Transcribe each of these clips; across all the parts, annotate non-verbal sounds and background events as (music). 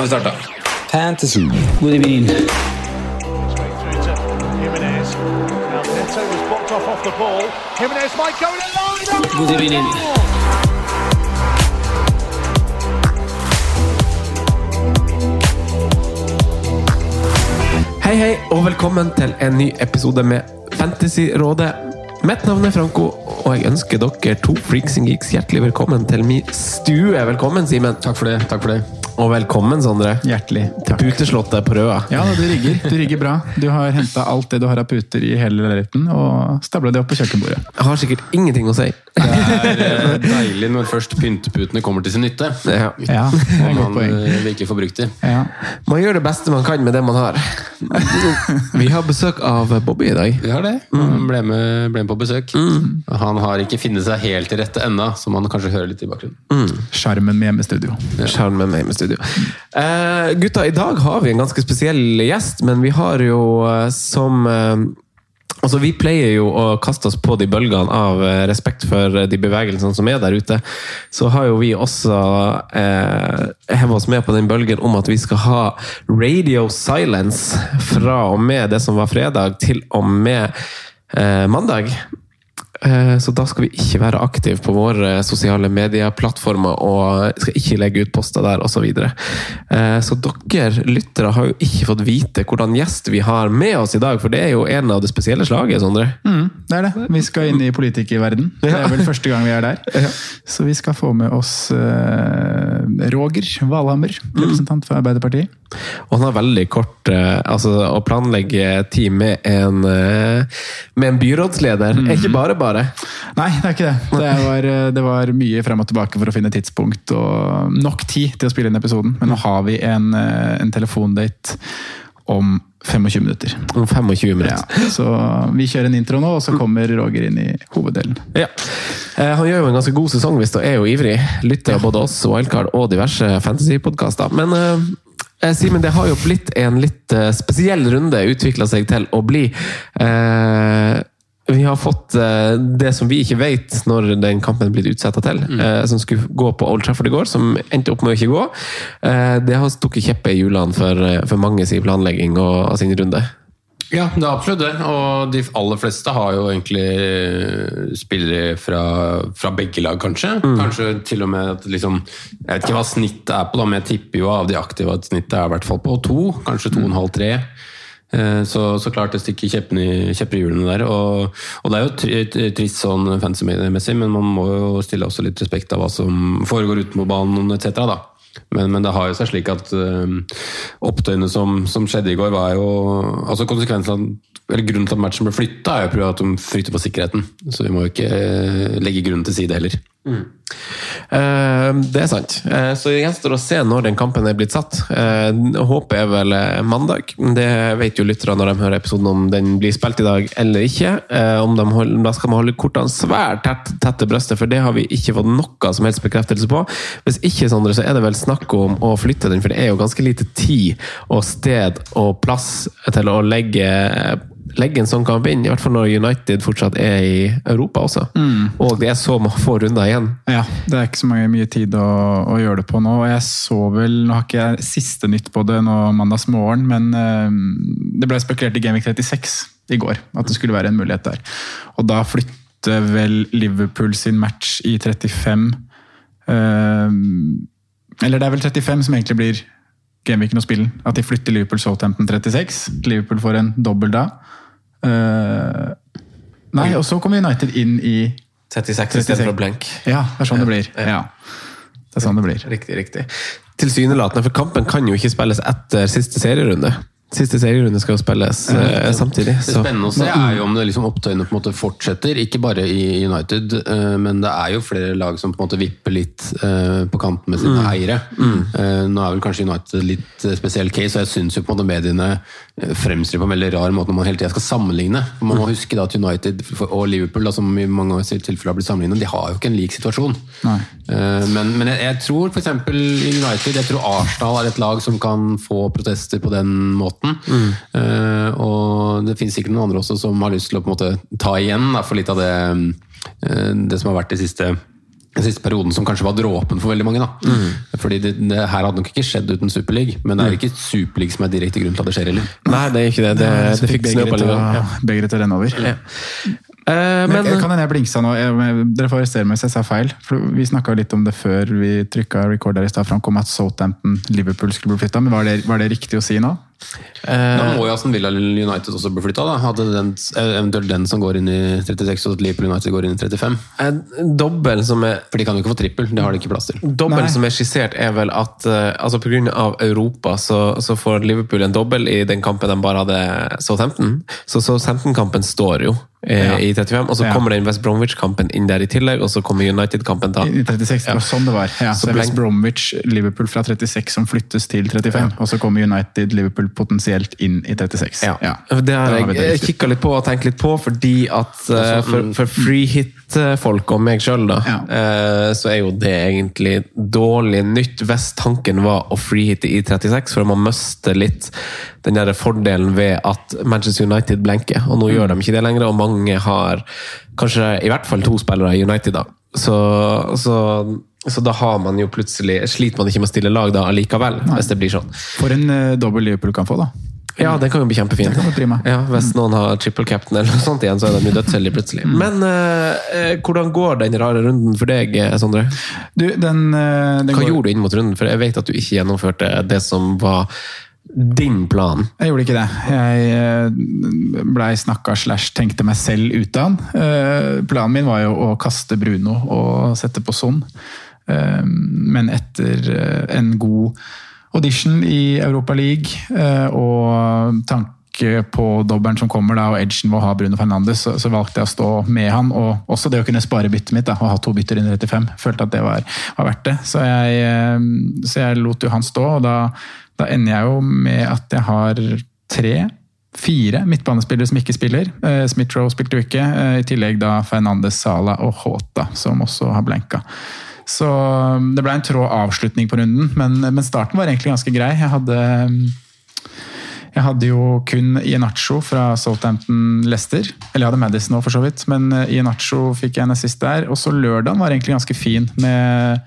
Nå har vi starta. Fantasy. God evening. God evening. Hei, hei, og velkommen til en ny episode med Fantasyrådet. Mitt navn er Franco, og jeg ønsker dere to freaks and geeks hjertelig velkommen til min stue. Velkommen, Simen. Takk for det. takk for det. Og velkommen, Sondre. Hjertelig Til takk. puteslottet på Røa. Ja, du rigger. Du rigger bra. Du har henta alt det du har av puter i hele leiligheten, og stabla det opp på kjøkkenbordet. Jeg har sikkert ingenting å si. Det er eh, deilig når først pynteputene kommer til sin nytte. Ja. Ja, det er et godt man poeng. eh, virkelig får brukt dem. Ja. Man gjør det beste man kan med det man har. Vi har besøk av Bobby i dag. Vi har det. Han ble med, ble med på besøk. Han har ikke funnet seg helt til rette ennå, som man kanskje hører litt i bakgrunnen. Sjarmen med hjemmestudio. Sjarmen med hjemmestudio. Eh, gutta, i dag har vi en ganske spesiell gjest, men vi har jo uh, som uh, Altså, Vi pleier jo å kaste oss på de bølgene av respekt for de bevegelsene som er der ute. Så har jo vi også eh, hevet oss med på den bølgen om at vi skal ha radio silence fra og med det som var fredag, til og med eh, mandag. Eh, Så da skal vi ikke være aktive på våre sosiale medieplattformer og skal ikke legge ut poster der osv. Så, videre. Eh, så dere lyttere har jo ikke fått vite hvordan gjest vi har med oss i dag, for det er jo en av det spesielle slaget, Sondre. Mm, det er det. Vi skal inn i politikerverden. Det er vel første gang vi er der. (laughs) Så vi skal få med oss eh, Roger Valhammer, representant for Arbeiderpartiet. Og han har veldig kort eh, altså Å planlegge tid med en, eh, med en byrådsleder er ikke bare bare. Nei, det er ikke det. Det var, eh, det var mye frem og tilbake for å finne tidspunkt og nok tid til å spille inn episoden. Men nå har vi en, eh, en telefondate om 25 minutter. Om 25 Ja, minutter. så vi kjører en intro nå, og så kommer Roger inn i hoveddelen. Ja. Eh, Han gjør jo en ganske god sesong hvis du er jo ivrig. Lytter av både oss, Wildcard og diverse fantasypodkaster. Men eh, Simen, det har jo blitt en litt spesiell runde, utvikla seg til å bli. Eh, vi har fått eh, det som vi ikke vet når den kampen blir utsatt til, Mm. som skulle gå på Old Trafford i går, som endte opp med å ikke gå. Eh, det har stukket kjepper i hjulene for, eh, for mange sin planlegging og, og sin runde. Ja, det er absolutt det. Og de aller fleste har jo egentlig eh, spillere fra, fra begge lag, kanskje. Kanskje til og med at liksom Jeg vet ikke hva snittet er på, da, men jeg tipper jo av de aktive at snittet er i hvert fall på to. Kanskje to og en halv, tre. Eh, Så, så klart det stikker kjepper i hjulene der. Og, og det er jo tri- tri- trist sånn fancy-messig, men man må jo stille også litt respekt av hva som foregår utenfor banen etc. da. Men, men det har jo seg slik at øh, opptøyene som, som skjedde i går, var jo altså konsekvensen eller Grunnen til at matchen ble flytta, er jo at de frykter for sikkerheten. Så vi må jo ikke øh, legge grunnen til side heller. Eh, det er sant. Eh, så det gjenstår å se når den kampen er blitt satt. Eh, håpet er vel mandag. Det vet jo lytterne når de hører episoden om den blir spilt i dag eller ikke. De hold, da skal man holde kortene svært tett, tett til brystet, for det har vi ikke fått noe som helst bekreftelse på. Hvis ikke, Sondre, så er det vel snakk om å flytte den, for det er jo ganske lite tid og sted og plass til å legge legge en sånn kamp inn, i hvert fall når United fortsatt er i Europa også. Og det er så få runder igjen. Ja, det er ikke så mange, mye tid å, å gjøre det på nå. og Jeg så vel, Nå har ikke jeg siste nytt på det nå mandagsmorgen, men uh, det ble spekulert i Gameweek 36 i går. At det skulle være en mulighet der. Og da flytter vel Liverpool sin match i 35 uh, Eller det er vel 35 som egentlig blir gameweeken og spillen. At de flytter Liverpool Southampton 36. Liverpool får en dobbel da. Eh, nei, og så kommer United inn i 36 istedenfor blank. Ja, det er sånn det blir. Ja. Det er sånn det blir. Riktig, riktig. Tilsynelatende, for kampen kan jo ikke spilles etter siste serierunde. Siste serierunde skal jo spilles eh, samtidig. Det spennende å se er jo om det liksom opptøyene på en måte fortsetter. Ikke bare i United, eh, men det er jo flere lag som på en måte vipper litt eh, på kanten med sine Mm. eiere. Mm. Eh, Nå er vel kanskje United litt eh, spesiell case, og jeg syns jo på en måte mediene fremstiller på en veldig rar måte når man hele tida skal sammenligne. Man må huske da at United og Liverpool, da, som i mange tilfeller har blitt sammenlignet, de har jo ikke en lik situasjon. Nei. Eh, Men, men jeg, jeg tror f.eks. United Jeg tror Arsenal er et lag som kan få protester på den måten. Mm. og det finnes sikkert noen andre også som har lyst til å på en måte ta igjen da, for litt av det, eh, det som har vært de siste den siste perioden som kanskje var dråpen for veldig mange. da. Fordi det, det her hadde nok ikke skjedd uten Superliga, men det er ikke Superliga som er direkte grunn til at det skjer heller. Nei, det er ikke det. Det, det, det fikk begeret til Ja. begeret til å renne over. Ja. Eh, Men, men kan hende jeg blingsa nå. Jeg, dere får arrestere meg hvis jeg sa feil. For vi snakka litt om det før vi trykka record der i stad. Framkom at Southampton Liverpool skulle bli flytta. Men var det, var det riktig å si nå? Da må jo Aston Villa United også bli flytta. Den, eventuelt den som går inn i 36, og Liverpool United går inn i 35. eh, dobbel som er For de kan jo ikke få trippel, det har de ikke plass til. Dobbel som er skissert, er vel at altså pga. Europa så, så får Liverpool en dobbel i den kampen de bare hadde Southampton. Så Southampton-kampen står jo eh, Ja. i 35, og så Ja. kommer den West Bromwich-kampen inn der i tillegg, og så kommer United-kampen da. I 36, det var sånn det var. Ja, så Så West Bromwich Liverpool fra 36 som flyttes til 35. Og så kommer United Liverpool potensielt inn i 36. Ja. Ja. Det har jeg riktig. kikka litt på og tenkt litt på, fordi at eh, for, for free hit-folk og meg sjøl, da, Ja. eh, så er jo det egentlig dårlig nytt hvis tanken var å freehitte i 36, for man mister litt den der fordelen ved at Manchester United blenker. Og nå gjør de ikke det lenger, og mange har kanskje i hvert fall to spillere i United, da. Så, så, så da har man jo plutselig Sliter man ikke med å stille lag da allikevel, hvis det blir sånn. For en uh, dobbel Liverpool kan få, da. Ja, den kan jo bli prima. Ja, Hvis noen har triple captain eller noe sånt igjen, så er de jo dødsheldige plutselig. Men eh, eh, hvordan går den rare runden for deg, Sondre? Du, den, uh, den Hva går- gjorde du inn mot runden? For jeg vet at du ikke gjennomførte det som var din plan. Jeg gjorde ikke det. Jeg blei snakka slash tenkte meg selv ut av den. Planen min var jo å kaste Bruno og sette på Son. Eh, Men etter eh, en god audition i Europa League eh, og tanke på dobbelen som kommer, da, og edgen ved å ha Bruno Fernandes, så, valgte jeg å stå med han. Og også det å kunne spare byttet mitt, da, og ha to bytter under i 35. Følte at det var, var verdt det. Så jeg, eh, så jeg lot jo han stå, og da, da ender jeg jo med at jeg har tre Fire midtbanespillere som ikke spiller. Smith-Roe spilte jo ikke. I tillegg da Fernandes, Sala og Håta, som også har blanka. Så um, det ble en trå avslutning på runden, men, men starten var egentlig ganske grei. Jeg hadde um, jeg hadde jo kun Ienacho fra Southampton Leicester. Eller jeg hadde Madison òg, for så vidt. Men eh, Ienacho fikk jeg en assist der. Og så lørdagen var egentlig ganske fin, med,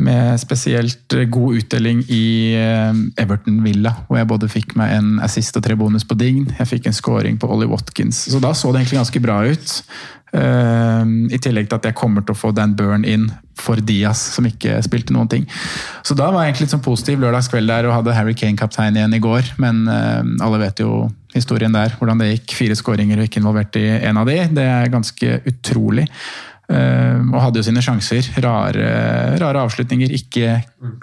med spesielt god utdeling i eh, Everton Villa. Hvor jeg både fikk meg en assist og tre bonus på Dign. Jeg fikk en scoring på Ollie Watkins. Så da så det egentlig ganske bra ut. Eh, I tillegg til at jeg kommer til å få Dan Burn inn for Diaz, som ikke spilte noen ting. Så da var jeg egentlig litt sånn positiv lørdagskveld der og hadde Harry Kane kaptein igjen i går. Men eh, alle vet jo historien der, hvordan det gikk. Fire skåringer og ikke involvert i en av de. Det er ganske utrolig. Eh, og hadde jo sine sjanser. Rare, rare avslutninger. Ikke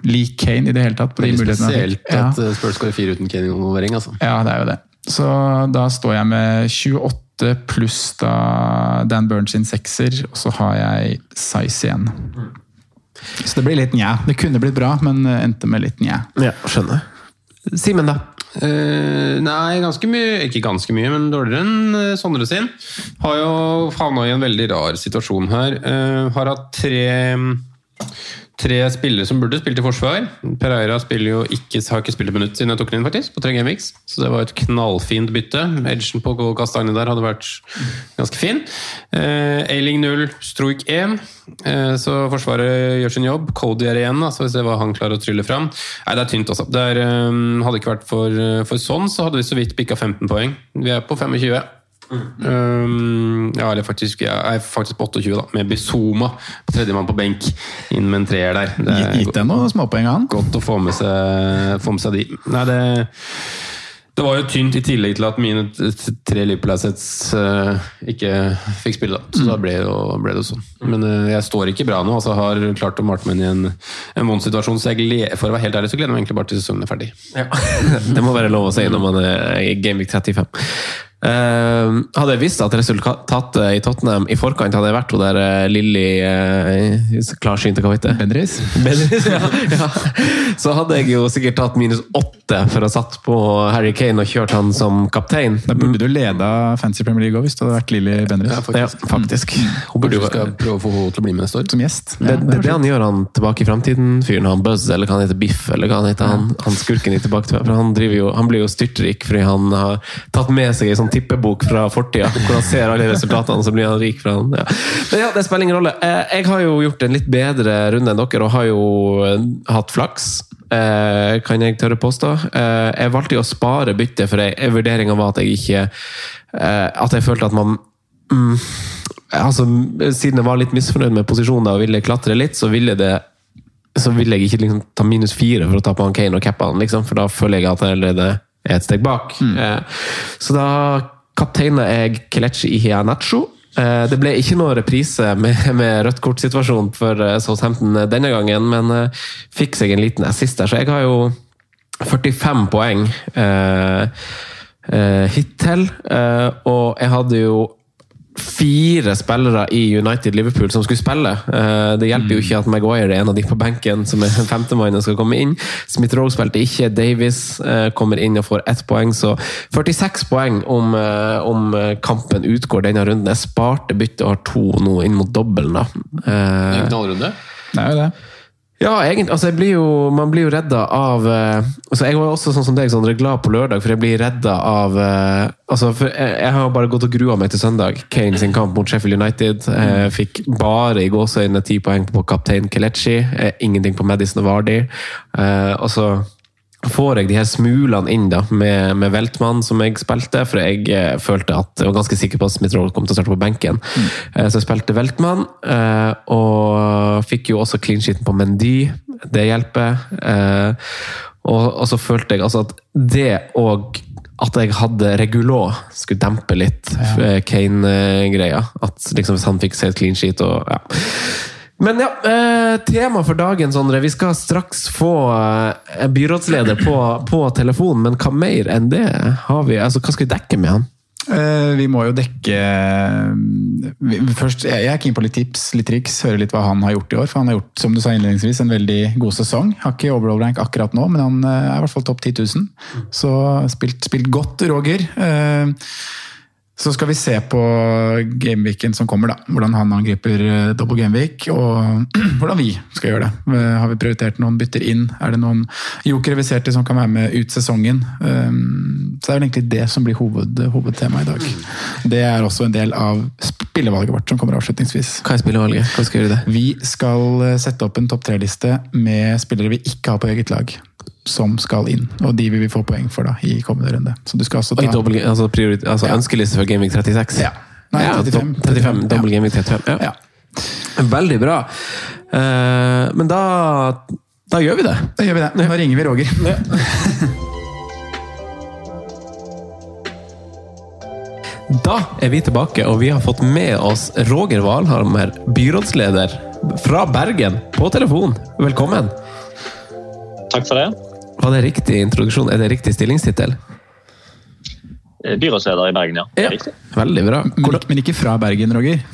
lik Kane i det hele tatt. på de mulighetene spesielt at ja. Spurs skårer fire uten Kane-involvering. altså. Ja, det er jo det. Så da står jeg med 28 pluss da Dan Burns sin sekser, og så har jeg size igjen. Så det blir litt njæ. Det kunne blitt bra, men endte med litt njæ. Ja, skjønner. Simen, da? Uh, nei, ganske mye Ikke ganske mye, men dårligere enn eh, Sondre sin. Har jo havna i en veldig rar situasjon her. Uh, har hatt tre Tre spillere som burde spilt i forsvar. Pereira jo ikke, har ikke spilt et minutt siden jeg tok den inn, faktisk. På tre gameweeks. Så det var et knallfint bytte. Edgen på Kastanje der hadde vært ganske fin. Eh, Ailing 0, Stroik 1. Eh, så Forsvaret gjør sin jobb. Cody er igjen, altså, så vi ser hva han klarer å trylle fram. Nei, det er tynt, altså. Det er, um, hadde ikke vært for, for sånn, så hadde vi så vidt bikka 15 poeng. Vi er på 25. Um, ja, eller faktisk, jeg er faktisk på 28, da, med Bizuma tredjemann på benk. Inn med en treer der. Det er Gitt deg noen småpoeng, han. godt å få med seg, få med seg de. Nei, det, det var jo tynt i tillegg til at mine tre Liverpool-assets uh, ikke fikk spille. da. Så da ble det, ble det sånn. Men uh, jeg står ikke bra nå. altså Har klart å marte meg inn i en, en vond situasjon. Så jeg gleder, for å være helt ærlig så gleder jeg meg egentlig bare til sesongen er ferdig. (laughs) Det må være lov å si når man er i Gameweek 35. Eh, hadde jeg visst at resultatet i Tottenham i forkant hadde vært hun der uh, Lilly uh, klarsynte, hva heter det? Bendriss. Bendriss, ja, (laughs) ja. Så hadde jeg jo sikkert tatt minus åtte for å ha satt på Harry Kane og kjørt han som kaptein. Da burde du leda Fancy Premier League òg, hvis det hadde vært Lilly Bendriss. Ja, faktisk. Hun burde jo skal prøve å få henne til å bli med neste år. Som gjest. det, Ja, det, det var han gjør, han tilbake i fremtiden-fyren. Han Buzz, eller hva han heter, Biff, eller hva han heter. Han, han skurken i tilbake til For han, driver jo, han blir jo styrtrik fordi han har tatt med seg ei sånn tippebok fra fortida, hvor han ser alle resultatene, så blir han rik fra han. Ja. Men ja, det spiller ingen rolle. Eh, Jeg har jo gjort en litt bedre runde enn dere, og har jo eh, hatt flaks. eh, Kan jeg tørre påstå. Jeg valgte jo å spare byttet, for vurderinga var at jeg ikke At jeg følte at man mm, altså, Siden jeg var litt misfornøyd med posisjonen og ville klatre litt, så ville det så ville jeg ikke liksom ta minus fire for å ta på han Kane og cappe han, liksom, for da føler jeg at jeg allerede er et steg bak. Eh, så da kapteina jeg Kelechi Iheanacho. Eh, det ble ikke noe reprise med, med rødt kort-situasjonen for eh, Southampton denne gangen, men eh, fikk seg en liten assist der, så jeg har jo 45 poeng eh, eh, hittil, og jeg hadde jo fire spillere i United Liverpool som skulle spille. Eh, Det hjelper jo ikke at Maguire er en av de på benken som er (laughs) femtemann og skal komme inn. Smith-Roe spilte ikke, Davies eh, kommer inn og får ett poeng, så 46 poeng om, eh, om kampen utgår denne runden. Jeg sparte byttet og har to nå inn mot dobbelen, da. Eh, En knallrunde. Det er jo det. Ja, egentlig. Altså, blir jo, man blir jo redda av eh, altså, Jeg var også sånn som deg, Sondre, glad på lørdag, for jeg blir redda av eh, altså, for jeg, jeg har bare gått og grua meg til søndag. Kane sin kamp mot Sheffield United. Jeg fikk bare i gåseøynene ti poeng på kaptein Kelechi. eh, Ingenting på Madison og Vardy. Eh, og så får jeg de her smulene inn da, med, med Veltmann som jeg spilte, for jeg eh, følte at jeg var ganske sikker på at Smith Roll kom til å starte på benken. Eh, så jeg spilte Veltmann, eh, og fikk jo også clean sheeten på Mendy. Det hjelper. Eh, og, og så følte jeg altså at det og at jeg hadde Regulå skulle dempe litt ja. Kane-greia. At liksom hvis han fikk seg et clean sheet og ja. Men ja, eh, tema for dagen, Sondre. Vi skal straks få eh, byrådsleder på, på telefon, men hva mer enn det har vi? Altså, hva skal vi dekke med han? Eh, Vi må jo dekke Først, Jeg er keen på litt tips, litt triks, høre litt hva han har gjort i år. For han har gjort som du sa innledningsvis, en veldig god sesong. Har ikke overall rank akkurat nå, men han er i hvert fall topp 10 000. Så spilt, spilt godt, Roger. Eh, Så skal vi se på gameweeken som kommer, da. Hvordan han angriper eh, double gameweek, og (clears throat) hvordan vi skal gjøre det. Eh, Har vi prioritert noen bytter inn? Er det noen jokere vi ser til som kan være med ut sesongen? Um, Så det er vel egentlig det som blir hoved, hovedtemaet i dag. Det er også en del av spillevalget vårt som kommer avslutningsvis. Hva er spillevalget? Hva skal vi gjøre det? Vi skal eh, sette opp en topp tre-liste med spillere vi ikke har på eget lag. Som skal inn, og de vil vi få poeng for da i kommende runde. Så du skal altså Oi, dobbelt, altså, priori- altså Ja. ønskeliste for Gaming 36? Ja. Nei, Ja, 35. 35, 35 dobbel Gaming 35. Ja. Ja. Veldig bra. Uh, men da, da gjør vi det. Da gjør vi det. Nå ringer vi Roger. Da er vi tilbake, og vi har fått med oss Roger Valhammer, byrådsleder fra Bergen, på telefon. Velkommen. Takk for det. Var det riktig introduksjon? Er det riktig stillingstittel? Eh, Byrådsleder i Bergen, ja. Ja. Riktig. Veldig bra. Men, men ikke fra Bergen, Roger.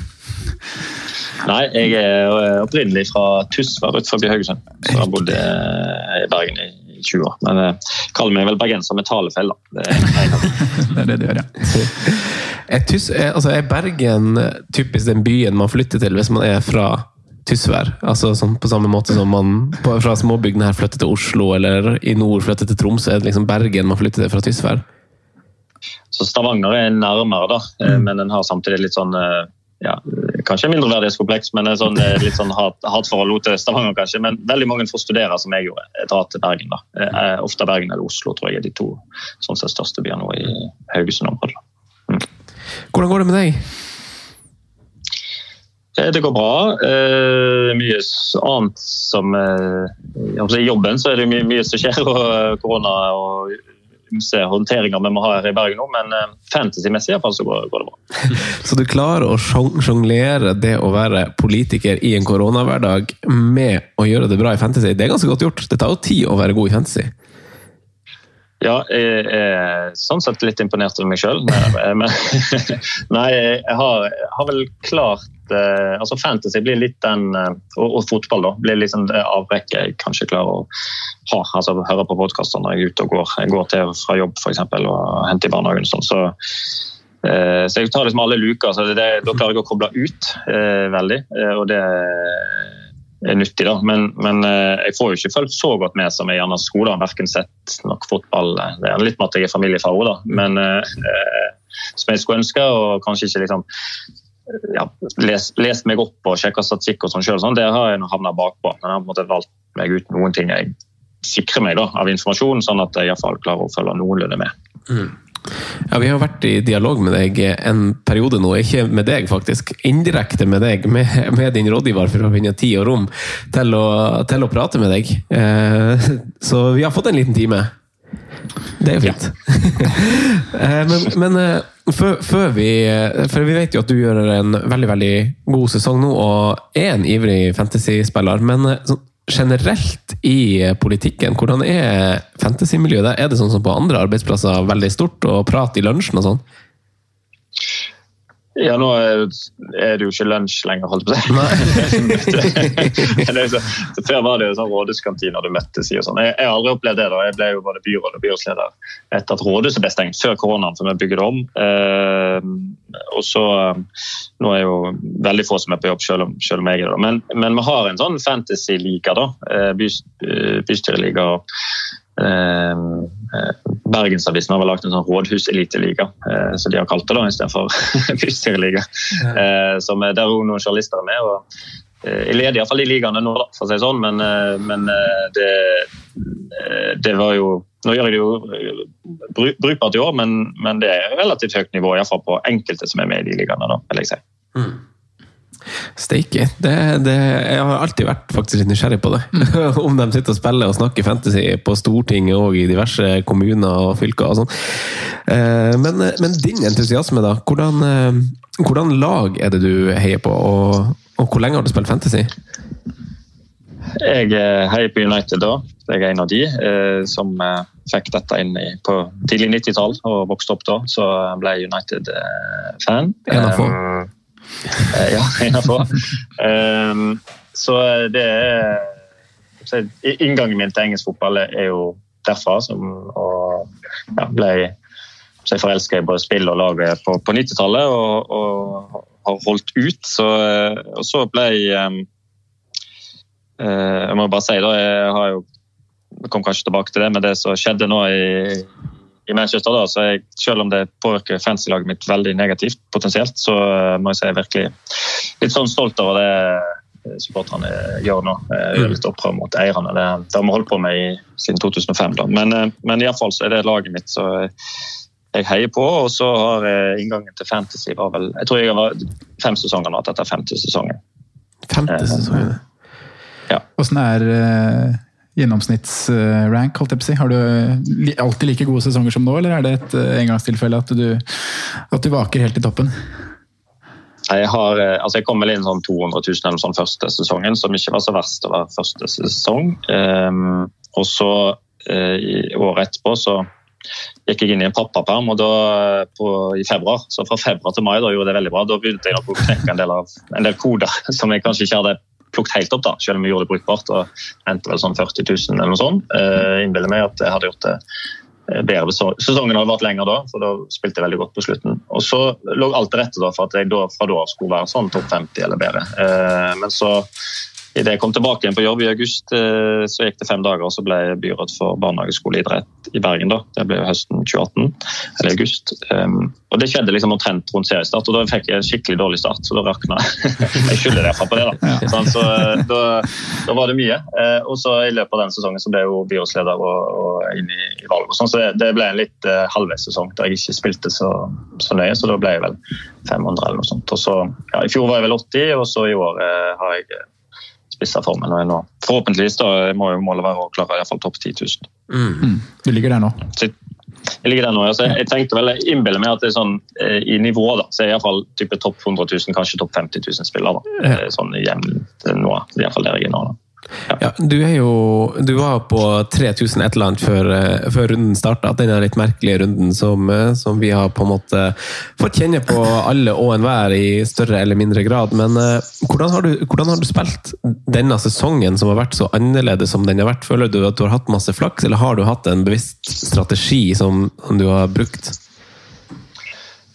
Nei, jeg er eh, opprinnelig fra Tysvær utenfor Haugesund. Så jeg bodde eh, i Bergen i i 20 år. Men jeg kaller meg vel bergenser med talefeil, da. Det er. (laughs) Det er det du gjør, ja. Er, Tys er, altså er Bergen typisk den byen man flytter til hvis man er fra Tysvær? Altså sånn, på samme måte som man på, fra småbygdene her flytter til Oslo, eller i nord flytter til Tromsø. Er det liksom Bergen man flytter til fra Tysvær? Så Stavanger er nærmere, da. mm. Men den har samtidig litt sånn eh, ja, Kanskje mindreverdighetskompleks, men en sånn, eh, litt sånn hat, hatforhold til Stavanger, kanskje. Men veldig mange får studere, som jeg gjorde, eh, drar til Bergen. da. Eh, Ofte Bergen eller Oslo, tror jeg er de to sånn sett største byene nå i Haugesund-området. Hvordan går det med deg? Eh, Det går bra. Eh, mye annet som eh, I jobben så er det mye, mye som skjer, og korona og ymse håndteringer vi må ha her i Bergen nå, men eh, fantasy-messig i hvert så går, går det bra. (laughs) Så du klarer å sjonglere det å være politiker i en koronahverdag med å gjøre det bra i fantasy. Det er ganske godt gjort. Det tar jo tid å være god i fantasy. Ja, jeg er sånn sett litt imponert over meg sjøl. (laughs) Nei, jeg har, har vel klart Altså fantasy blir litt den eh, Og, og fotball, da. Blir liksom det avbrekket jeg kanskje klarer å ha. Altså høre på podkaster når jeg er ute og går. Jeg går til fra jobb for eksempel, og henter i barnehagen sånn. Så, eh, så jeg tar liksom alle luker. Så det, da klarer jeg å koble ut eh, veldig. eh, og det er nyttig, da. Men, men eh, jeg får jo ikke fulgt så godt med som jeg gjerne skulle. Har verken sett nok fotball eh, Det er litt med at jeg er familiefar òg, da. Men eh, eh, som jeg skulle ønske, og kanskje ikke liksom ja, lest, lest meg opp og sjekka statistikk og sånn sjøl, sånn, det har jeg havna bakpå. Men jeg har valgt meg ut noen ting jeg sikrer meg da, av informasjon, sånn at jeg iallfall klarer å følge noenlunde med. Ja, Vi har vært i dialog med deg en periode nå, ikke med deg faktisk, indirekte med deg, med, med din rådgiver for å finne tid og rom til å, til å prate med deg. Eh, så vi har fått en liten time. Det er jo fint. Ja. (laughs) men men eh, før, før vi For vi vet jo at du gjør en veldig veldig god sesong nå, og er en ivrig fantasy-spiller. Men eh, sånn generelt i politikken, hvordan er fantasymiljøet der? Er det sånn som på andre arbeidsplasser, veldig stort, og prat i lunsjen og sånn? Ja, nå er det jo ikke lunsj lenger, holdt på å si. (laughs) Før var det jo sånn rådhuskantiner du møttes i og sånn. Jeg, jeg har aldri opplevd det. da. Jeg ble jo både byråd og byrådsleder etter at rådhuset ble stengt, før koronaen, for vi bygde om. Eh, og så eh, Nå er jo veldig få som er på jobb, selv om, selv om jeg er det. Men, men vi har en sånn fantasy-liga, da. Eh, bys, eh, bystyreliga. Eh, Bergensavisen har vel lagt en sånn rådhuseliteliga, eh, som de har kalt det da, istedenfor (laughs) bystyreliga. Eh, som er der også noen journalister er med. og eh, Jeg leder iallfall de ligaene nå, for å si sånn, men, eh, men eh, det, eh, det var jo Nå gjør jeg det jo eh, brukbart i år, men, men det er relativt høyt nivå, iallfall på enkelte som er med i de ligaene, da, vil jeg si. Steike. Det, det, jeg har alltid vært faktisk litt nysgjerrig på det. (laughs) Om de sitter og spiller og snakker fantasy på Stortinget og i diverse kommuner og fylker og sånn. Eh, Men, men din entusiasme, da. Hvordan, eh, hvordan lag er det du heier på, og, og hvor lenge har du spilt fantasy? Jeg eh, heier på United da. Jeg er en av de eh, som eh, fikk dette inn i, på tidlig 90-tall og vokste opp da, så jeg ble United-fan. En av få. Eh, ja, (laughs) få. um, så det er Inngangen min til engelsk fotball er jo derfra, som, og ja, ble forelska i både spill og laget på, på 90-tallet og, og har holdt ut. Så, eh, og så ble jeg Eh, Jeg må bare si da, jeg har jo jeg kom kanskje tilbake til det, men det som skjedde nå i, i Manchester, da, så jeg, selv om det påvirker fancy-laget mitt veldig negativt potensielt, så eh, må jeg si jeg er virkelig litt sånn stolt over det eh, supporterne gjør nå. Eh, Gjør litt opprør mot eierne. Det, det har vi holdt på med i, siden 2005. da. Men, men iallfall så er det laget mitt så jeg heier på. Og så har inngangen til fantasy var vel Jeg tror jeg har fem sesonger nå, at dette er femte sesongen. Femte sesongen? Åssen er gjennomsnittsrank, holdt jeg på å si? Har du alltid like gode sesonger som nå, eller er det et uh, engangstilfelle at du, at du vaker helt i toppen? Jeg, har, eh, altså jeg kom vel inn sånn 200 000 eller sånn første sesongen, som ikke var så verst å være første sesong. Um, og så uh, året etterpå så gikk jeg inn i en pappaperm, og da eh, i februar. Så fra februar til mai da gjorde jeg det veldig bra. Da begynte jeg å knekke en del, av, en del koder (laughs) som jeg kanskje ikke hadde plukket helt opp, da, selv om vi gjorde det brukbart. og endte vel sånn 40 000 eller noe sånt. Uh, Innbiller meg at jeg hadde gjort det eh, bedre. Sesongen hadde vært lenger da, for da spilte jeg veldig godt på slutten. Og så lå alt til rette da, for at jeg da, fra da av skulle være sånn topp 50 eller bedre. Uh, men så Idet jeg kom tilbake igjen på jobb i august, eh, så gikk det fem dager, og så ble jeg byråd for barnehageskoleidrett i Bergen. da. Det ble høsten 2018, eller august. Og Det skjedde liksom omtrent rundt seriestart, og da fikk jeg en skikkelig dårlig start. Så da rakna (laughs) jeg. skylder i hvert fall på det, da. Ja. Så eh, da, da, var det mye. Uh, og så i løpet av den sesongen så ble jeg jo byrådsleder og, og inn i, i og Sånn, så det, det, ble en litt uh, halvveis sesong der jeg ikke spilte så, så, nøye, så da ble jeg vel 500 eller noe sånt. Og så, ja, I fjor var jeg vel 80, og så i år uh, har jeg spissa formen. Og nå, forhåpentligvis da, må jo målet være å klare iallfall topp 10 000. Mm. Du ligger der nå? Så, jeg ligger der nå. Altså, jeg tenkte vel, jeg innbiller meg at det er sånn, eh, i nivå da, så er iallfall topp 100 000, kanskje topp 50 000 spillere. Da. Ja. Sånn jevnt nå. Iallfall der jeg er nå. da. Ja. du, er jo, du var på 3000 et eller annet før, eh, før runden starta. Denne litt merkelige runden som, eh, som, vi har på en måte fått kjenne på alle og enhver i større eller mindre grad. Men uh, hvordan, har du, hvordan, har du, spilt denne sesongen som har vært så annerledes som den har vært? Føler du at du har hatt masse flaks, eller har du hatt en bevisst strategi som, som du har brukt?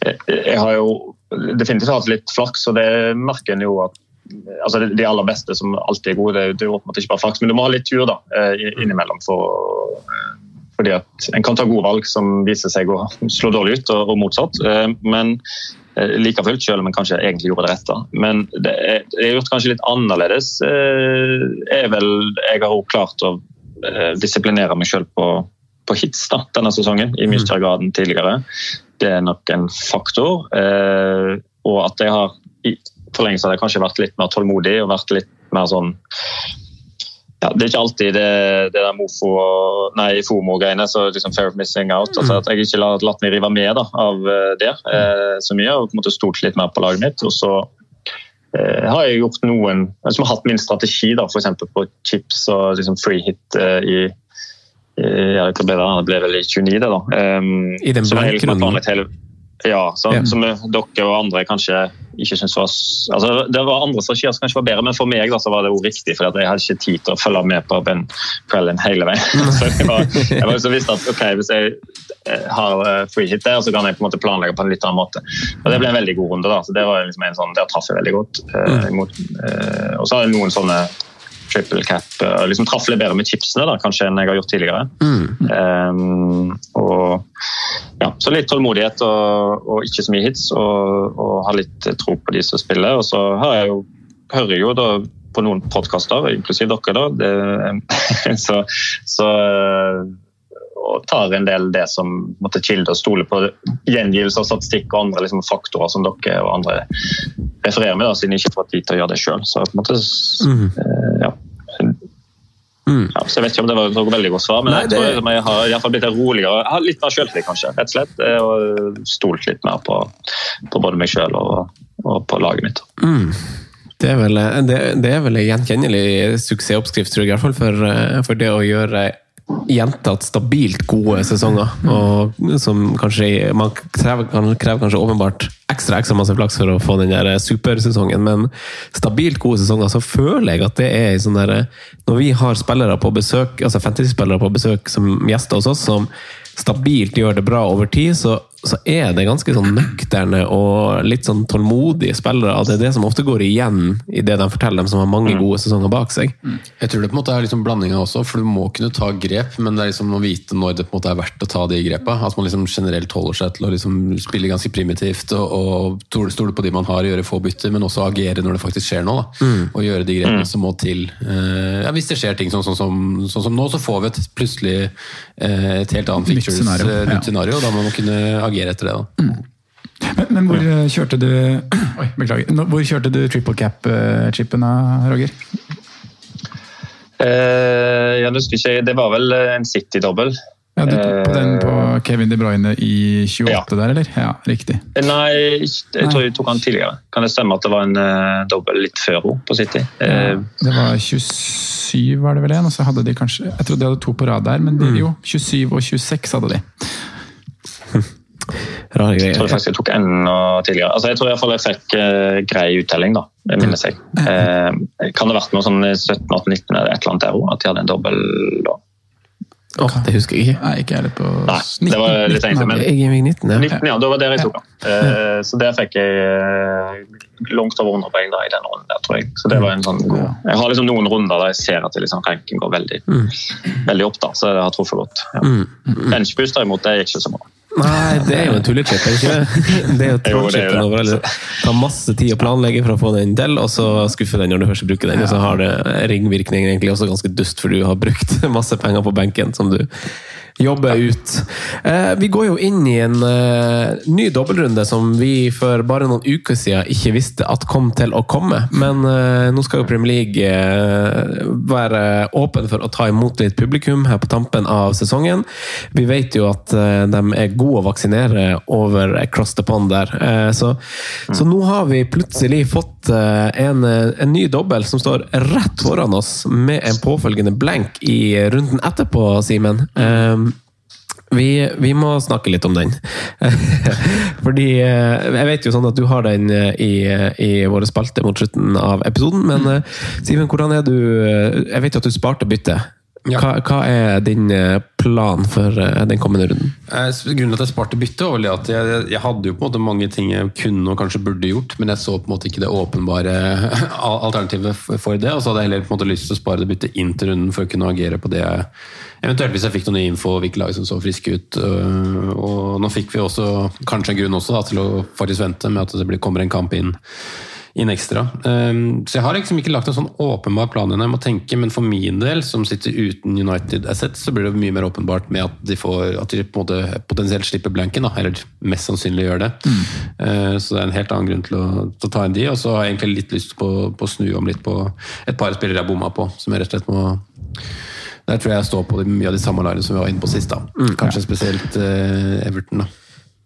Jeg, jeg har jo definitivt hatt litt flaks, og det merker en jo at altså De aller beste som alltid er gode, det, det er åpenbart ikke bare flaks, men du må ha litt tur da, eh, innimellom. For, eh, fordi at En kan ta gode valg som viser seg å slå dårlig ut, og, og motsatt. Eh, men like fullt, selv om en kanskje egentlig gjorde det rette. Men det er, det er gjort kanskje litt annerledes. er vel, Jeg har også klart å disiplinere meg selv på, på hits da, denne sesongen i mye større grad enn tidligere. Det er nok en faktor. Og at jeg har forlengelse hadde jeg kanskje vært litt mer tålmodig og vært litt mer sånn ja, Det er ikke alltid det, det der mofo nei, FOMO-greiene, så liksom fair of missing out. altså At jeg ikke latt, latt meg rive med da, av eh, det eh, så mye, og på en måte stolt litt mer på laget mitt. og så eh, har jeg gjort noen som har hatt min strategi, da, f.eks. på chips og liksom free hit eh, i ja, det ble, det ble vel i 29, det, da. Um, I den blanke runden? Ja, så, ja. som dere og andre kanskje ikke syns var altså, Det var andre strategier som kanskje var bedre, men for meg da, så var det også riktig. For jeg hadde ikke tid til å følge med på Ben Prellin hele veien. (laughs) så jeg var, jeg var så visst at ok, hvis jeg eh, har eh, free hit der, så kan jeg på en måte planlegge på en litt annen måte. Og Det ble en veldig god runde. da, så det var liksom en sånn, Der traff jeg veldig godt. Eh, mm. imot, uh, og så har jeg noen sånne triple cap. og liksom Traff bedre med chipsene da, kanskje enn jeg har gjort tidligere. Mm. Um, og ja, Så litt tålmodighet og, og, ikke så mye hits, og, og ha litt tro på de som spiller. Og så hører jeg jo, hører jo da på noen podkaster, inklusiv dere, da. Det, (laughs) så, så og tar en del det som måtte kilde og stole på gjengivelse av statistikk og andre liksom, faktorer som dere og andre refererer med, da, siden de ikke har fått tid til å gjøre det sjøl. Så på en måte, mm. eh, ja. Mm. Ja, så Jeg vet ikke om det var noe veldig godt svar, men Nei, jeg tror det... jeg, har i hvert fall blitt roligere. Jeg har litt mer selvtillit, kanskje. rett og slett, eh, Og stolt litt mer på, på både meg sjøl og, og, på laget mitt. Mm. Det er, vel, det, det er vel en gjenkjennelig suksessoppskrift, tror jeg, i hvert fall for, eh, for det å gjøre gjentatt stabilt gode sesonger. Og som kanskje Man krever, krever kanskje åpenbart ekstra ekstra masse flaks for å få den der supersesongen, men stabilt gode sesonger, så føler jeg at det er sånn derre Når vi har spillere på besøk, altså fantasy-spillere på besøk som gjester hos oss, som stabilt gjør det bra over tid, så så er det ganske sånn nøkterne og litt sånn tålmodige spillere. Det er det som ofte går igjen i det de forteller dem som har mange mm. gode sesonger bak seg. Mm. Jeg tror det på en måte er liksom blandinga også, for du må kunne ta grep, men det er liksom å vite når det på en måte er verdt å ta de grepa. At man liksom generelt holder seg til å liksom spille ganske primitivt og, og stole på de man har, gjøre få bytter, men også agere når det faktisk skjer noe. Mm. Og gjøre de grepene mm. som må til. Uh, ja, hvis det skjer ting sånn, sånn, som, sånn, som nå, så får vi et, plutselig uh, et helt annet scenario. Uh, ja. scenario. Da må man kunne agere etter det. da. Mm. Men, men, hvor eh, kjørte du (clears throat) Oi, beklager. Hvor kjørte du triple cap-chipen, Roger? Eh, jeg husker ikke, Det var vel en City-dobbel. Ja, du, på den på Kevin De Bruyne i 28 ja. der, eller? Ja, riktig. Nei, jeg tror jeg tok han tidligere. Kan det stemme at det var en uh, dobbel litt før henne på City? Ja, det var 27, var det vel en, og så hadde de kanskje Jeg trodde de hadde to på rad der, men de, mm. jo, 27 og 26 hadde de. Rare greier. Jeg tror faktisk jeg tok enda tidligere. Altså, jeg tror iallfall jeg fikk uh, grei uttelling, da. Det minnes jeg. Uh, kan det ha vært noe sånn 17, 18, 19 eller et eller annet der òg? At de hadde en dobbel da? Åh, det husker jeg ikke. Nei, ikke heller på Nei, det var litt siden. Men 19, ja. 19, ja, Det var der jeg tok den. Uh, Så der fikk jeg uh, langt over 100 poeng da, i den runden der, tror jeg. Så det var en sånn god Jeg har liksom noen runder der jeg ser at det liksom, ranken går veldig, veldig opp, da, så det har truffet godt. Ja. Benchboost derimot, det gikk ikke så bra. Nei, det er jo en tullechip, er det ikke det? (laughs) Er jo trollchipen over. alle. tar masse tid å planlegge for å få den til, og så skuffer den når du først bruker den. Og så har det ringvirkninger egentlig også ganske dust, for du har brukt (laughs) masse penger på benken som du jobber ut. Eh, vi går jo inn i en eh, ny dobbeltrunde som vi for bare noen uker siden ikke visste at kom til å komme. Men eh, nå skal jo Premier League være åpen for å ta imot litt publikum her på tampen av sesongen. Vi vet jo at de er gode å vaksinere over across the pond der. Så, så nå har vi plutselig fått en, en ny dobbel som står rett foran oss, med en påfølgende blank i runden etterpå, Simen. Eh, vi, vi må snakke litt om den. (laughs) Fordi eh, Jeg vet jo sånn at du har den eh, i, i våre spalte mot slutten av episoden, men eh, Simen, hvordan er du Jeg vet jo at du sparte byttet. Hva, hva er din eh, plan for eh, den kommende runden? Eh, Grunnen til at jeg sparte bytte, var vel at jeg, jeg hadde jo på en måte mange ting jeg kunne og kanskje burde gjort, men jeg så på en måte ikke det åpenbare (laughs) alternativet for det. Og så hadde jeg heller på en måte lyst til å spare det byttet inn til runden for å kunne agere på det Eventuelt hvis jeg fikk noen ny info hvilke lag som så friske ut. øh, Og nå fikk vi også kanskje en grunn også da, til å faktisk vente med at det kommer en kamp inn, inn ekstra. Um, Så jeg har liksom ikke lagt en sånn åpenbar plan ennå. Jeg må tenke, men for min del, som sitter uten United Assets, så blir det mye mer åpenbart med at de, får, at de på en måte potensielt slipper blanken. Da, eller mest sannsynlig gjør det. Mm. Så det er en helt annen grunn til å, til å ta inn de. Og så har jeg egentlig litt lyst på, på å snu om litt på et par spillere jeg bomma på, som jeg rett og slett må der tror jeg jeg står på mye av de samme lagene som vi var inne på sist. da. Kanskje spesielt eh, Everton. da.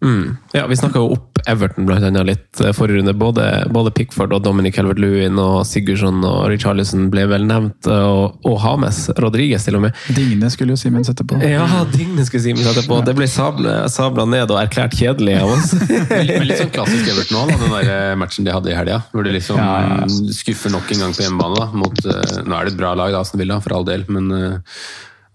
Mm. Ja, Vi snakka jo opp Everton blant annet litt eh, forrige runde. Både, både Pickford og Dominic Helvert-Lewin og Sigurdsson og Richarlison ble vel nevnt, eh, og, og Hames Rodriguez til og med. Digne skulle jo Simen sette på. Ja, Digne skulle Simen sette på. Det ble sabla, sabla ned og erklært kjedelig av oss. (laughs) Men, litt sånn klassisk Everton òg, den der eh, matchen de hadde i helga. Hvor de liksom Ja, ja. skuffer nok en gang på hjemmebane. da, mot, Nå er det et bra lag, da, Aston Villa, for all del, men